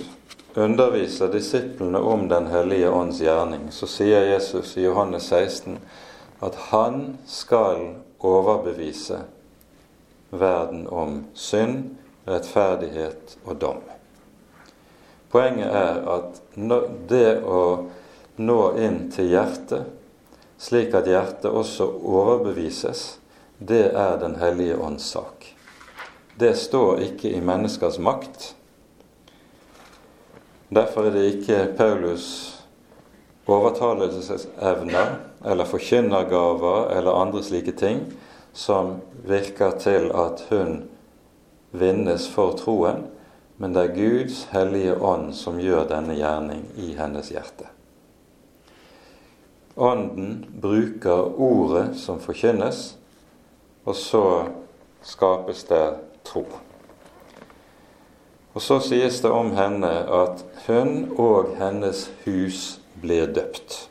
underviser disiplene om Den hellige ånds gjerning, så sier Jesus i Johannes 16 at han skal overbevise verden om synd, rettferdighet og dom. Poenget er at det å nå inn til hjertet, slik at hjertet også overbevises, det er Den hellige ånds sak. Det står ikke i menneskers makt. Derfor er det ikke Paulus' overtalelsesevner eller forkynnergaver eller andre slike ting som virker til at hun vinnes for troen, men det er Guds hellige ånd som gjør denne gjerning i hennes hjerte. Ånden bruker ordet som forkynnes, og så skapes det tro. Og så sies det om henne at hun og hennes hus blir døpt.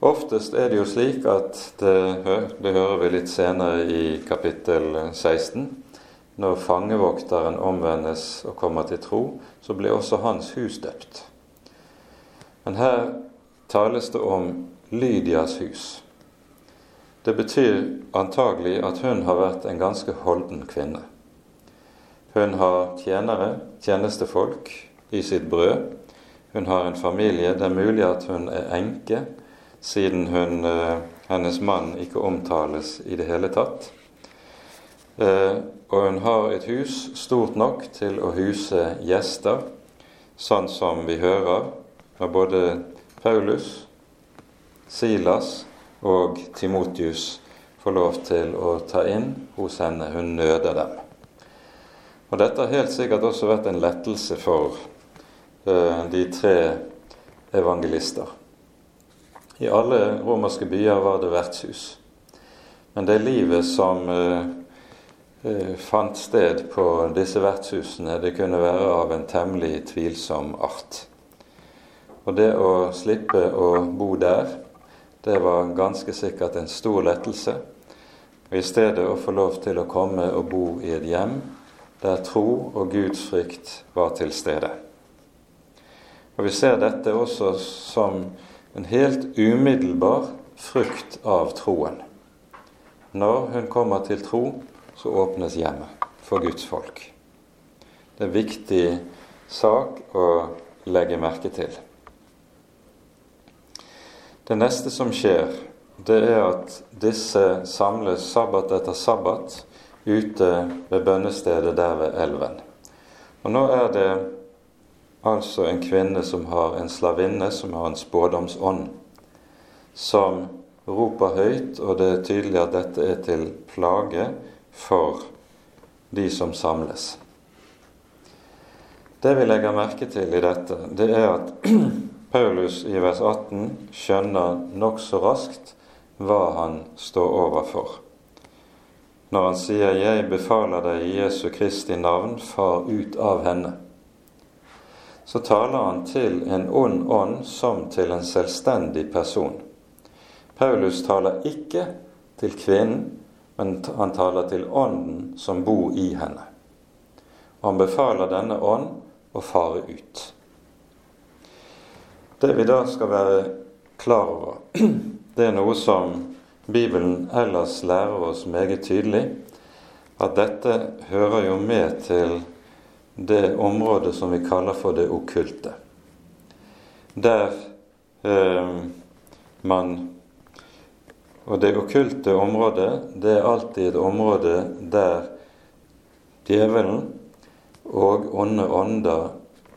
Oftest er det jo slik at det, det hører vi litt senere i kapittel 16. Når fangevokteren omvendes og kommer til tro, så blir også hans hus døpt. Men her tales det om Lydias hus. Det betyr antagelig at hun har vært en ganske holden kvinne. Hun har tjenere, tjenestefolk, i sitt brød. Hun har en familie. Det er mulig at hun er enke siden hun, eh, hennes mann ikke omtales i det hele tatt. Eh, og hun har et hus stort nok til å huse gjester, sånn som vi hører av både Paulus, Silas og Timotius får lov til å ta inn hos henne. Hun nøder dem. Og Dette har helt sikkert også vært en lettelse for uh, de tre evangelister. I alle romerske byer var det vertshus. Men det livet som eh, fant sted på disse vertshusene, det kunne være av en temmelig tvilsom art. Og det å slippe å bo der, det var ganske sikkert en stor lettelse. Og I stedet å få lov til å komme og bo i et hjem der tro og gudsfrykt var til stede. Og Vi ser dette også som en helt umiddelbar frukt av troen. Når hun kommer til tro, så åpnes hjemmet for Guds folk. Det er en viktig sak å legge merke til. Det neste som skjer, det er at disse samles sabbat etter sabbat ute ved bønnestedet der ved elven. Og nå er det altså en kvinne som har en slavinne som har en spådomsånd, som roper høyt, og det er tydelig at dette er til plage for de som samles. Det vi legger merke til i dette, det er at Paulus i vers 18 skjønner nokså raskt hva han står overfor. Når han sier 'Jeg befaler deg i Jesu Kristi navn, far ut av henne' så taler han til en ond ånd som til en selvstendig person. Paulus taler ikke til kvinnen, men han taler til ånden som bor i henne. Og han befaler denne ånd å fare ut. Det vi da skal være klar over, det er noe som Bibelen ellers lærer oss meget tydelig, at dette hører jo med til det området som vi kaller for det okkulte. Der eh, man Og det okkulte området, det er alltid et område der djevelen og onde ånder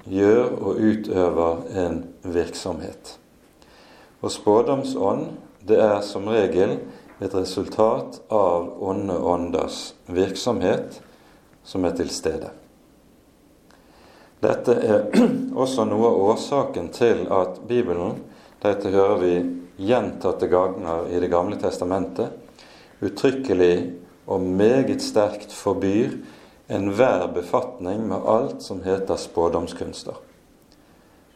gjør og utøver en virksomhet. Og spådomsånd, det er som regel et resultat av onde ånders virksomhet som er til stede. Dette er også noe av årsaken til at Bibelen, dette hører vi gjentatte ganger i Det gamle testamentet, uttrykkelig og meget sterkt forbyr enhver befatning med alt som heter spådomskunster.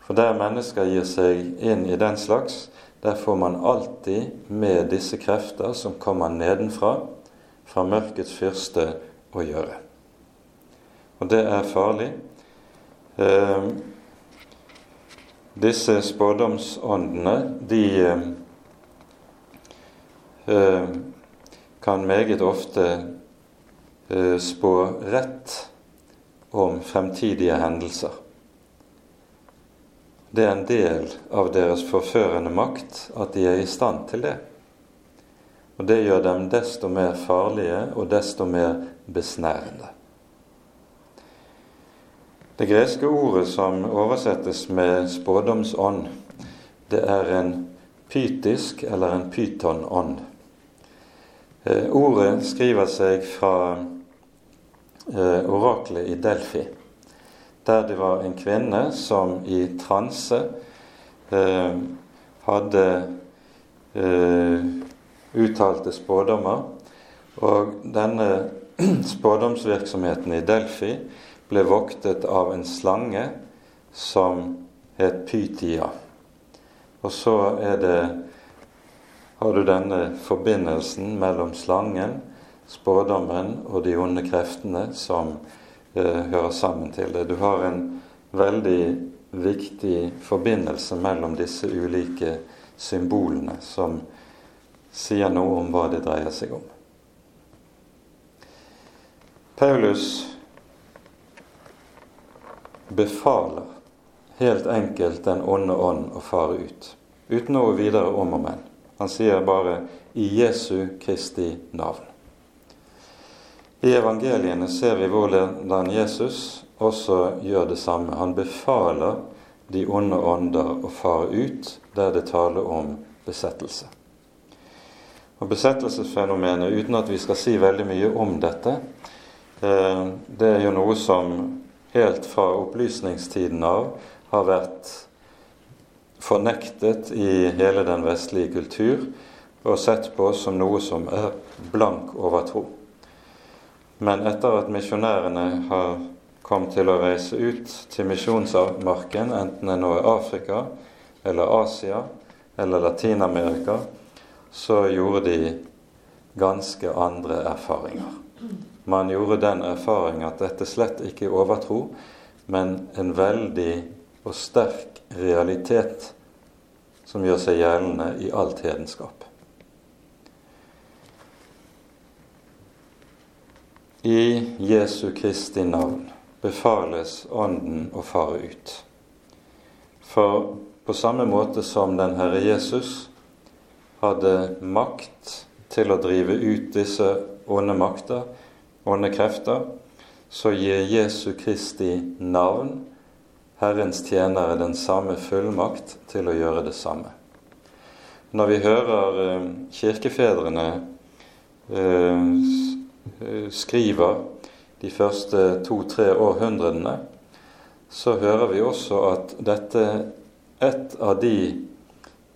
For der mennesker gir seg inn i den slags, der får man alltid med disse krefter som kommer nedenfra, fra mørkets fyrste, å gjøre. Og det er farlig, Eh, disse spådomsåndene, de eh, kan meget ofte eh, spå rett om fremtidige hendelser. Det er en del av deres forførende makt at de er i stand til det. Og det gjør dem desto mer farlige og desto mer besnærende. Det greske ordet som oversettes med spådomsånd, det er en pytisk eller en pytonånd. Eh, ordet skriver seg fra eh, oraklet i Delfi, der det var en kvinne som i transe eh, hadde eh, uttalte spådommer. Og denne spådomsvirksomheten i Delfi ble voktet av en slange som het Pytia. Og så er det har du denne forbindelsen mellom slangen, spådommen og de onde kreftene som hører sammen til det. Du har en veldig viktig forbindelse mellom disse ulike symbolene som sier noe om hva det dreier seg om. Paulus befaler helt enkelt den onde ånd å fare ut, uten noe videre om og men. Han sier bare 'i Jesu Kristi navn'. I evangeliene ser vi hvordan Jesus også gjør det samme. Han befaler de onde ånder å fare ut der det taler om besettelse. Og Besettelsesfenomenet, uten at vi skal si veldig mye om dette, eh, det er jo noe som helt fra opplysningstiden av har vært fornektet i hele den vestlige kultur og sett på som noe som er blank overtro. Men etter at misjonærene har kommet til å reise ut til misjonsmarken, enten det nå er Afrika eller Asia eller Latin-Amerika, så gjorde de ganske andre erfaringer. Man gjorde den erfaring at dette slett ikke er overtro, men en veldig og sterk realitet som gjør seg gjeldende i alt hedenskap. I Jesu Kristi navn befales Ånden å fare ut. For på samme måte som den Herre Jesus hadde makt til å drive ut disse onde makter, onde krefter, så gir Jesu Kristi navn Herrens tjenere den samme fullmakt til å gjøre det samme. Når vi hører eh, kirkefedrene eh, skriver de første to-tre århundrene, så hører vi også at dette et av de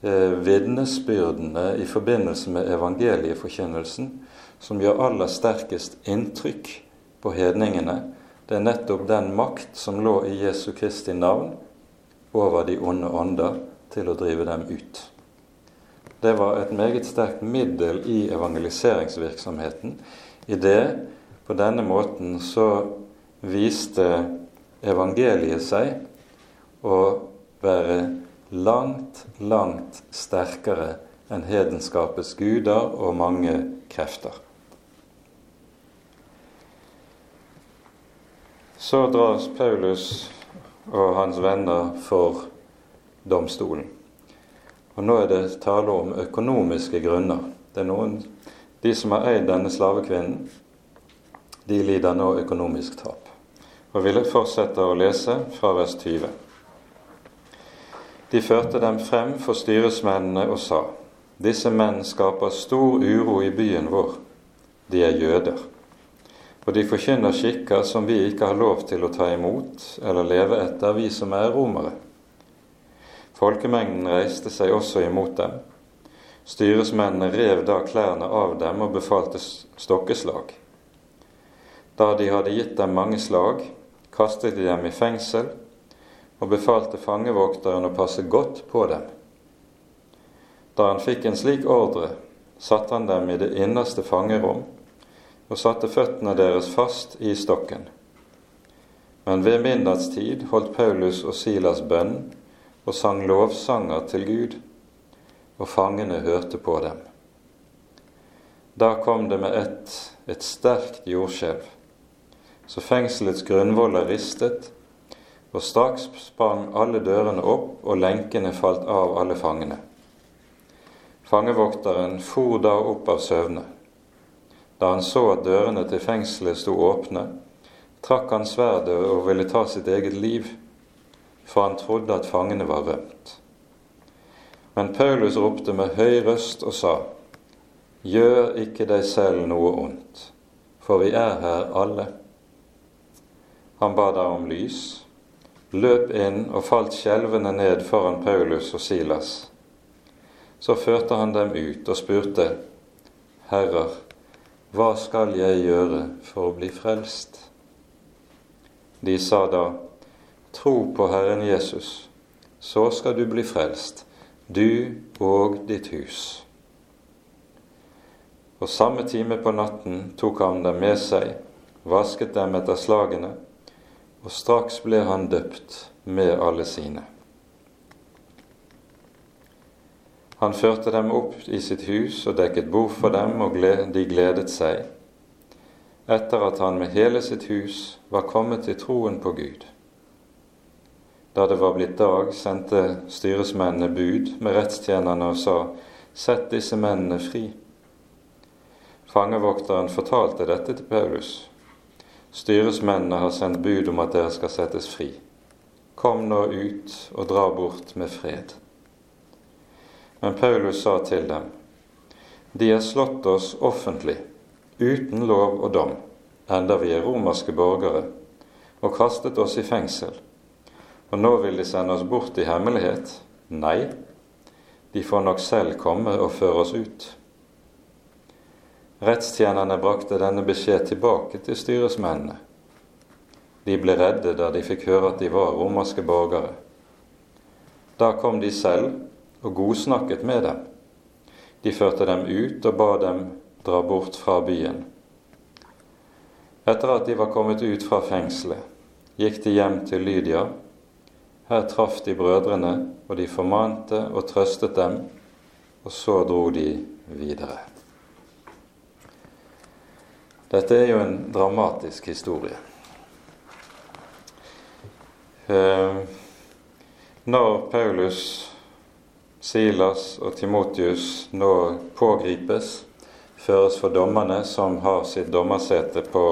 eh, vitnesbyrdene i forbindelse med evangelieforkynnelsen som gjør aller sterkest inntrykk på hedningene, det er nettopp den makt som lå i Jesu Kristi navn over de onde ånder til å drive dem ut. Det var et meget sterkt middel i evangeliseringsvirksomheten. I det, på denne måten, så viste evangeliet seg å være langt, langt sterkere enn hedenskapets guder og mange krefter. Så dras Paulus og hans venner for domstolen. Og nå er det tale om økonomiske grunner. Det er noen, De som har eid denne slavekvinnen, de lider nå økonomisk tap. Og vil fortsette å lese fra vers 20. De førte dem frem for styresmennene og sa:" Disse menn skaper stor uro i byen vår. De er jøder og de forkynner skikker som vi ikke har lov til å ta imot eller leve etter, vi som er romere. Folkemengden reiste seg også imot dem. Styresmennene rev da klærne av dem og befalte stokkeslag. Da de hadde gitt dem mange slag, kastet de dem i fengsel og befalte fangevokteren å passe godt på dem. Da han fikk en slik ordre, satte han dem i det innerste fangerom og satte føttene deres fast i stokken. Men ved midnattstid holdt Paulus og Silas bønn og sang lovsanger til Gud, og fangene hørte på dem. Da kom det med ett et sterkt jordskjelv, så fengselets grunnvoller ristet, og straks sprang alle dørene opp, og lenkene falt av alle fangene. Fangevokteren for da opp av søvne. Da han så at dørene til fengselet sto åpne, trakk han sverdet og ville ta sitt eget liv, for han trodde at fangene var rømt. Men Paulus ropte med høy røst og sa:" Gjør ikke deg selv noe ondt, for vi er her alle. Han ba da om lys, løp inn og falt skjelvende ned foran Paulus og Silas. Så førte han dem ut og spurte, Herrer, hva skal jeg gjøre for å bli frelst? De sa da, Tro på Herren Jesus, så skal du bli frelst, du og ditt hus. Og samme time på natten tok han dem med seg, vasket dem etter slagene, og straks ble han døpt med alle sine. Han førte dem opp i sitt hus og dekket bord for dem, og de gledet seg, etter at han med hele sitt hus var kommet til troen på Gud. Da det var blitt dag, sendte styresmennene bud med rettstjenerne og sa:" Sett disse mennene fri. Fangevokteren fortalte dette til Paulus. Styresmennene har sendt bud om at dere skal settes fri. Kom nå ut og dra bort med fred. Men Paulus sa til dem, De har slått oss offentlig, uten lov og dom, enda vi er romerske borgere, og kastet oss i fengsel og nå vil de sende oss bort i hemmelighet? Nei, de får nok selv komme og føre oss ut. Rettstjenerne brakte denne beskjed tilbake til styresmennene. De ble redde da de fikk høre at de var romerske borgere. Da kom de selv og godsnakket med dem. De førte dem ut og ba dem dra bort fra byen. Etter at de var kommet ut fra fengselet, gikk de hjem til Lydia her traff de brødrene, og de formante og trøstet dem, og så dro de videre. Dette er jo en dramatisk historie. Eh, når Paulus, Silas og Timotius nå pågripes, føres for dommerne som har sitt dommersete på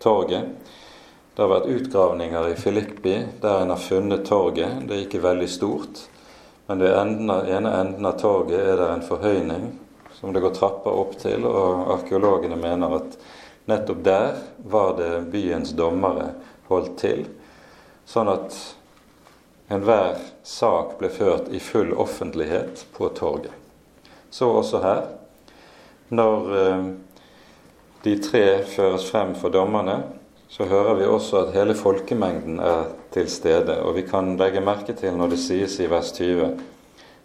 torget, det har vært utgravninger i Filippi der en har funnet torget. Det er ikke veldig stort, men ved enden ene enden av torget er det en forhøyning som det går trapper opp til, og arkeologene mener at nettopp der var det byens dommere holdt til, sånn at enhver sak ble ført i full offentlighet på torget. Så også her. Når eh, de tre føres frem for dommerne, så hører vi også at hele folkemengden er til stede. Og vi kan legge merke til når det sies i vers 20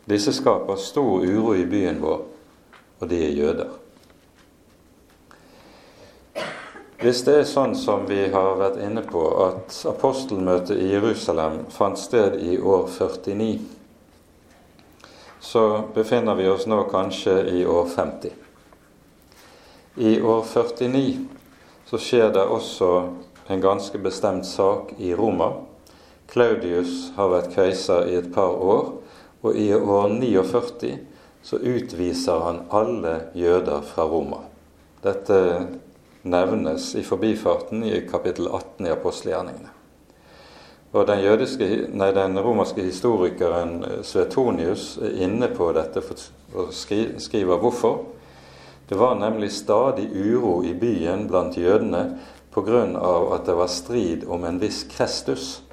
disse skaper stor uro i byen vår, og de er jøder. Hvis det er sånn som vi har vært inne på, at apostelmøtet i Jerusalem fant sted i år 49, så befinner vi oss nå kanskje i år 50. I år 49 så skjer det også en ganske bestemt sak i Roma. Claudius har vært keiser i et par år, og i år 49 så utviser han alle jøder fra Roma. Dette nevnes i forbifarten i kapittel 18 i apostelgjerningene. Og den, jødiske, nei, den, romerske historikeren Svetonius er inne på dette og skriver hvorfor. Det var nemlig stadig uro i byen blant jødene pga. at det var strid om en viss Kristus.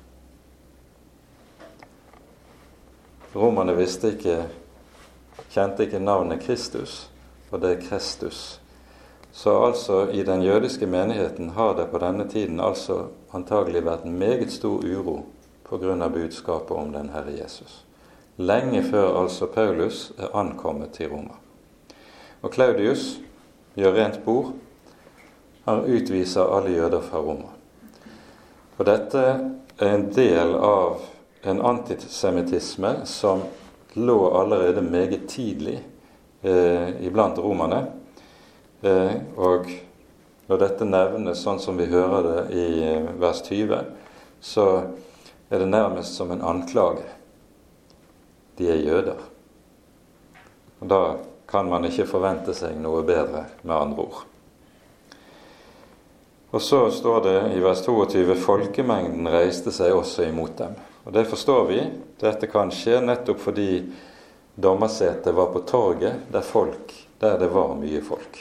Romerne visste ikke, kjente ikke navnet Kristus, og det er Kristus. Så altså i den jødiske menigheten har det på denne tiden altså antagelig vært meget stor uro pga. budskapet om den Herre Jesus. Lenge før altså Paulus er ankommet til Roma. Og Claudius gjør rent bord. Han utviser alle jøder fra Roma. Og dette er en del av en antisemittisme som lå allerede meget tidlig eh, iblant romerne. Eh, og når dette nevnes sånn som vi hører det i eh, vers 20, så er det nærmest som en anklage. De er jøder. Og da kan man ikke forvente seg noe bedre, med andre ord. Og så står det i vers 22 folkemengden reiste seg også imot dem. Og det forstår vi. Dette kan skje nettopp fordi dommersetet var på torget, der, folk, der det var mye folk.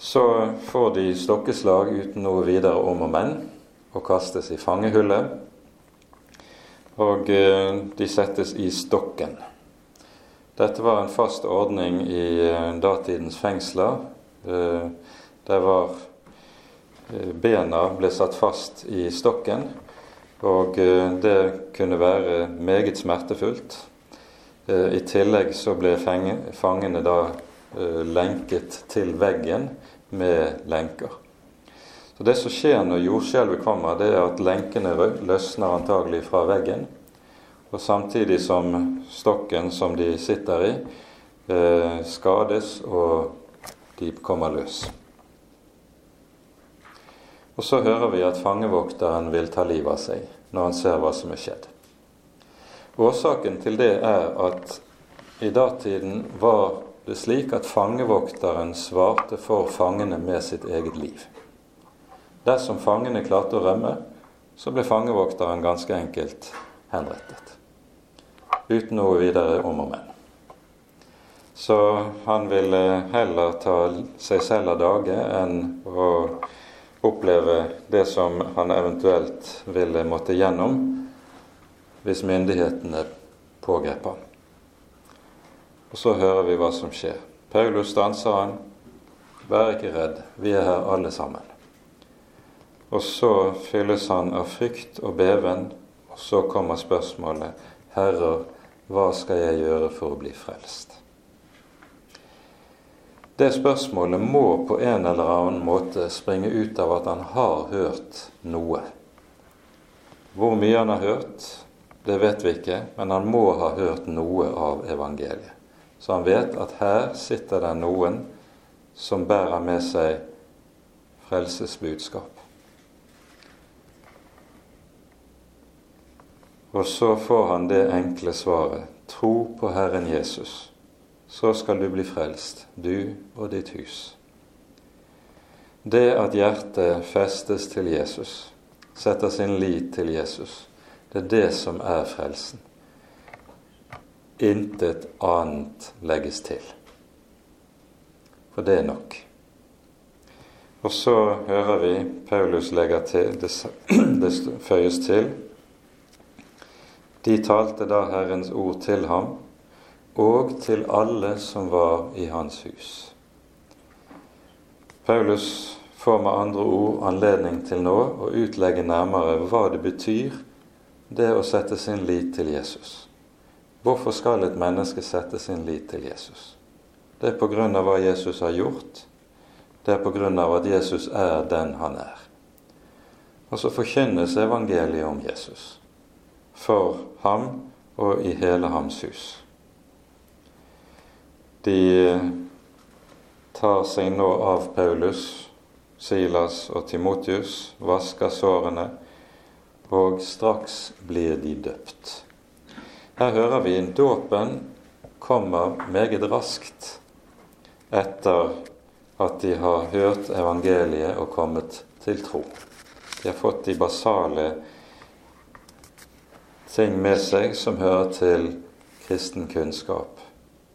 Så får de stokkeslag uten noe videre om og men og kastes i fangehullet. Og eh, de settes i stokken. Dette var en fast ordning i eh, datidens fengsler. Der det var Bena ble satt fast i stokken, og det kunne være meget smertefullt. I tillegg så ble fangene da lenket til veggen med lenker. Så Det som skjer når jordskjelvet kommer, det er at lenkene løsner antagelig fra veggen. Og samtidig som stokken som de sitter i, eh, skades, og de kommer løs. Og så hører vi at fangevokteren vil ta livet av seg når han ser hva som er skjedd. Årsaken til det er at i datiden var det slik at fangevokteren svarte for fangene med sitt eget liv. Dersom fangene klarte å rømme, så ble fangevokteren ganske enkelt henrettet. Uten noe videre om og men. Så han ville heller ta seg selv av dage enn å oppleve det som han eventuelt ville måtte gjennom hvis myndighetene pågrep ham. Og så hører vi hva som skjer. Paulus stanser han. Vær ikke redd, vi er her alle sammen. Og så fylles han av frykt og beven, og så kommer spørsmålet, Herrer, hva skal jeg gjøre for å bli frelst? Det spørsmålet må på en eller annen måte springe ut av at han har hørt noe. Hvor mye han har hørt, det vet vi ikke, men han må ha hørt noe av evangeliet. Så han vet at her sitter det noen som bærer med seg frelsesbudskap. Og så får han det enkle svaret tro på Herren Jesus, så skal du bli frelst, du og ditt hus. Det at hjertet festes til Jesus, setter sin lit til Jesus, det er det som er frelsen intet annet legges til. For det er nok. Og så hører vi Paulus legger til, det, føyes til De talte da Herrens ord til ham og til alle som var i hans hus. Paulus får med andre ord anledning til nå å utlegge nærmere hva det betyr, det å sette sin lit til Jesus. Hvorfor skal et menneske sette sin lit til Jesus? Det er på grunn av hva Jesus har gjort. Det er på grunn av at Jesus er den han er. Og så forkynnes evangeliet om Jesus for ham og i hele hans hus. De tar seg nå av Paulus, Silas og Timotius, vasker sårene, og straks blir de døpt. Her hører vi dåpen kommer meget raskt etter at de har hørt evangeliet og kommet til tro. De har fått de basale ting med seg som hører til kristen kunnskap,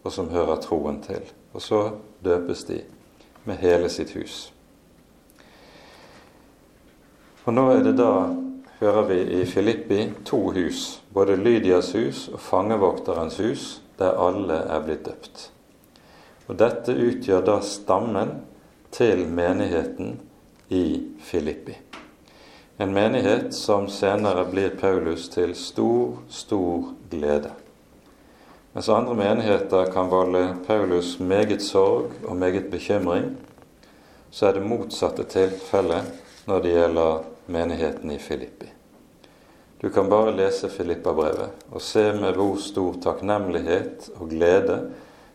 og som hører troen til. Og så døpes de med hele sitt hus. Og nå er det da hører vi i Filippi to hus, både Lydias hus og fangevokterens hus, der alle er blitt døpt. Og Dette utgjør da stammen til menigheten i Filippi. En menighet som senere blir Paulus til stor, stor glede. Mens andre menigheter kan volde Paulus meget sorg og meget bekymring, så er det motsatte tilfellet når det gjelder menigheten i Filippi. Du kan bare lese Filippa-brevet og se med hvor stor takknemlighet og glede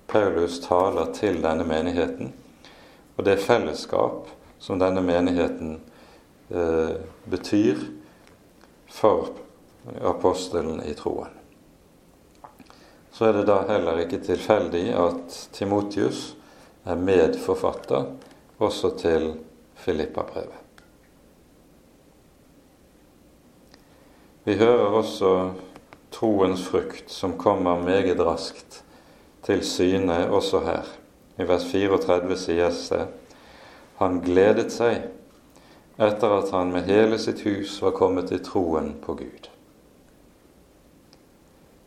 Paulus taler til denne menigheten, og det fellesskap som denne menigheten eh, betyr for apostelen i troen. Så er det da heller ikke tilfeldig at Timotius er medforfatter også til Filippa-brevet. Vi hører også troens frukt som kommer meget raskt til syne også her. I vers 34 sies det han gledet seg etter at han med hele sitt hus var kommet til troen på Gud.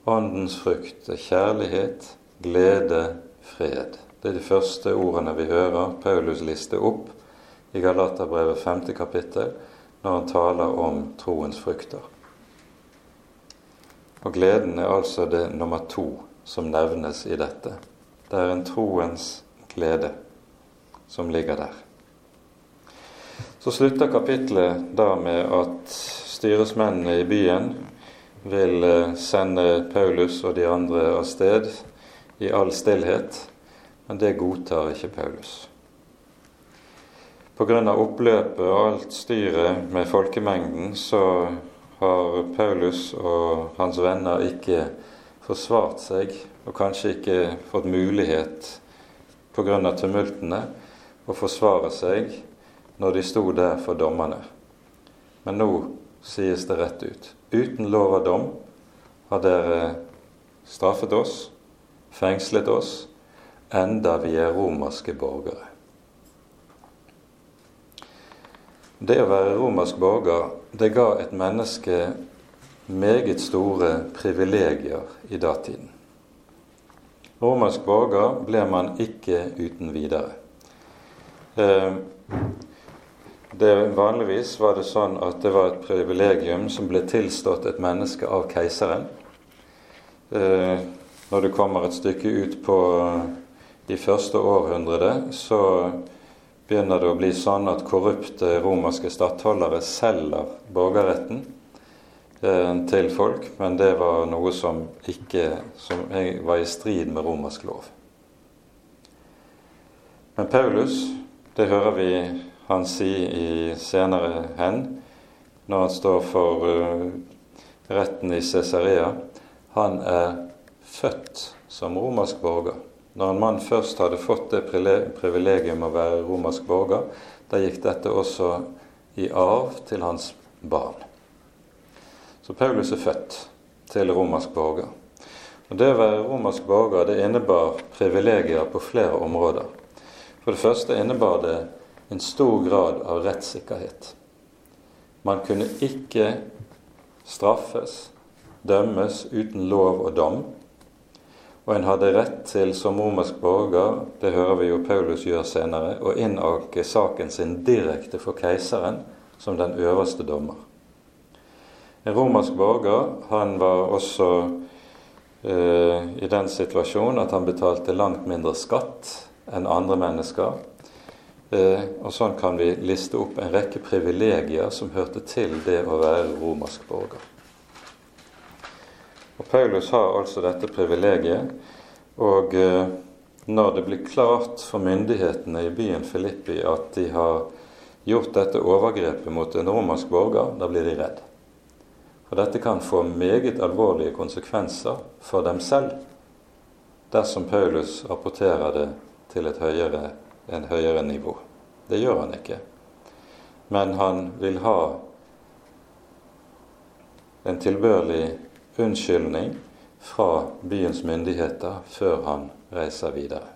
Åndens frukt er kjærlighet, glede, fred. Det er de første ordene vi hører Paulus liste opp i Galaterbrevet 5. kapittel når han taler om troens frukter. Og gleden er altså det nummer to som nevnes i dette. Det er en troens glede som ligger der. Så slutter kapitlet da med at styresmennene i byen vil eh, sende Paulus og de andre av sted i all stillhet, men det godtar ikke Paulus. Pga. oppløpet og alt styret med folkemengden så har Paulus og hans venner ikke forsvart seg og kanskje ikke fått mulighet pga. tumultene å forsvare seg når de sto der for dommerne. Men nå sies det rett ut. Uten lov og dom har dere straffet oss, fengslet oss, enda vi er romerske borgere. Det å være romersk borger, det ga et menneske meget store privilegier i datiden. Romersk borger ble man ikke uten videre. Det Vanligvis var det sånn at det var et privilegium som ble tilstått et menneske av keiseren. Eh, når du kommer et stykke ut på de første århundrede, så begynner det å bli sånn at korrupte romerske stattholdere selger borgerretten Eh, til folk, men det var noe som ikke som var i strid med romersk lov. Men Paulus, det hører vi han si i senere hen, når han står for uh, retten i Cesarea, han er født som romersk borger. Når en mann først hadde fått det privilegium å være romersk borger, da gikk dette også i arv til hans barn. Så Paulus er født til romersk borger. Og Det å være romersk borger det innebar privilegier på flere områder. For det første innebar det en stor grad av rettssikkerhet. Man kunne ikke straffes, dømmes uten lov og dom. Og en hadde rett til som romersk borger, det hører vi jo Paulus gjør senere, å innake saken sin direkte for keiseren som den øverste dommer. En romersk borger han var også eh, i den situasjonen at han betalte langt mindre skatt enn andre mennesker. Eh, og sånn kan vi liste opp en rekke privilegier som hørte til det å være romersk borger. Og Paulus har altså dette privilegiet, og eh, når det blir klart for myndighetene i byen Filippi at de har gjort dette overgrepet mot en romersk borger, da blir de redd. Og dette kan få meget alvorlige konsekvenser for dem selv dersom Paulus rapporterer det til et høyere, en høyere nivå. Det gjør han ikke. Men han vil ha en tilbørlig unnskyldning fra byens myndigheter før han reiser videre.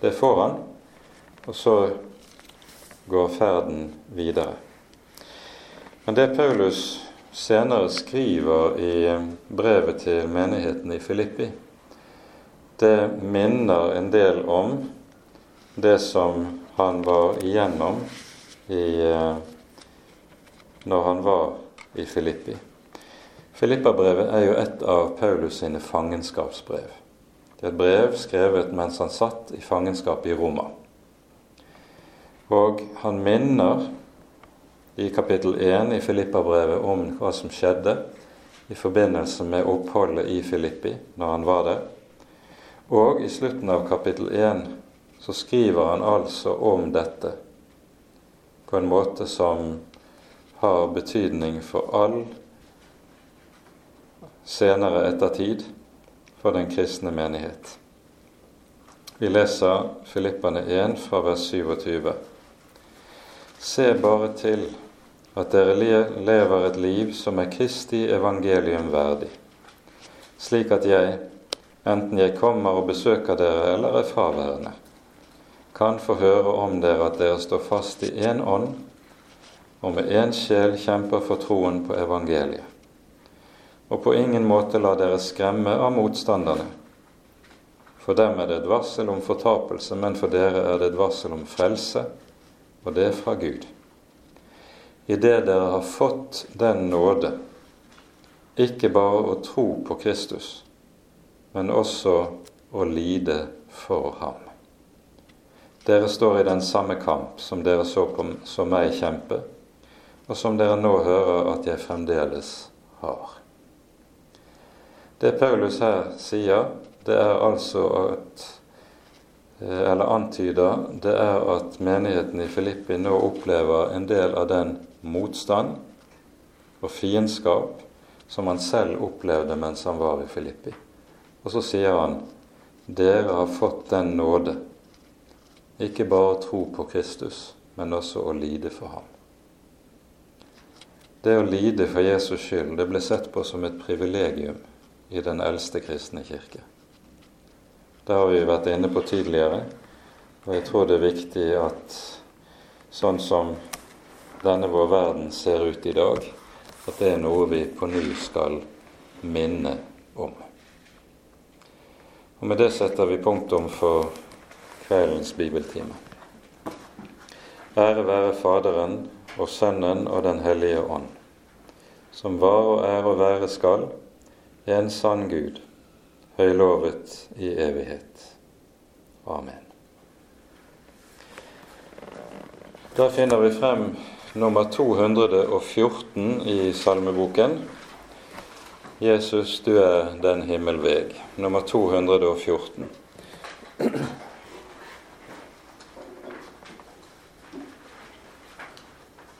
Det får han, og så går ferden videre. Men det Paulus senere skriver i brevet til menigheten i Filippi, det minner en del om det som han var igjennom i, eh, når han var i Filippi. Filippabrevet er jo et av Paulus sine fangenskapsbrev. Det er et brev skrevet mens han satt i fangenskap i Roma. Og han minner i kapittel 1 i Filippabrevet om hva som skjedde i forbindelse med oppholdet i Filippi når han var der. Og i slutten av kapittel 1 så skriver han altså om dette på en måte som har betydning for all senere ettertid for den kristne menighet. Vi leser Filippane 1 fra vers 27. Se bare til at dere lever et liv som er Kristi evangelium verdig, slik at jeg, enten jeg kommer og besøker dere eller er fraværende, kan få høre om dere at dere står fast i én ånd og med én sjel kjemper for troen på evangeliet, og på ingen måte lar dere skremme av motstanderne. For dem er det et varsel om fortapelse, men for dere er det et varsel om frelse, og det er fra Gud. Idet dere har fått den nåde, ikke bare å tro på Kristus, men også å lide for ham. Dere står i den samme kamp som dere så, på, så meg kjempe, og som dere nå hører at jeg fremdeles har. Det Paulus her sier, det er altså at eh, eller antyder, det er at menigheten i Filippi nå opplever en del av den motstand og fiendskap som han selv opplevde mens han var i Filippi. Og så sier han dere har fått den nåde ikke bare å tro på Kristus, men også å lide for ham. Det å lide for Jesus skyld det ble sett på som et privilegium i den eldste kristne kirke. Det har vi vært inne på tidligere, og jeg tror det er viktig at sånn som denne vår verden ser ut i dag, at det er noe vi på ny skal minne om. Og Med det setter vi punktum for kveldens bibeltime. Ære være Faderen og Sønnen og Den hellige ånd, som var og er og være skal, en sann Gud, høylovet i evighet. Amen. Da finner vi frem nummer 214 i salmeboken. Jesus, du er den himmelveg. Nummer 214.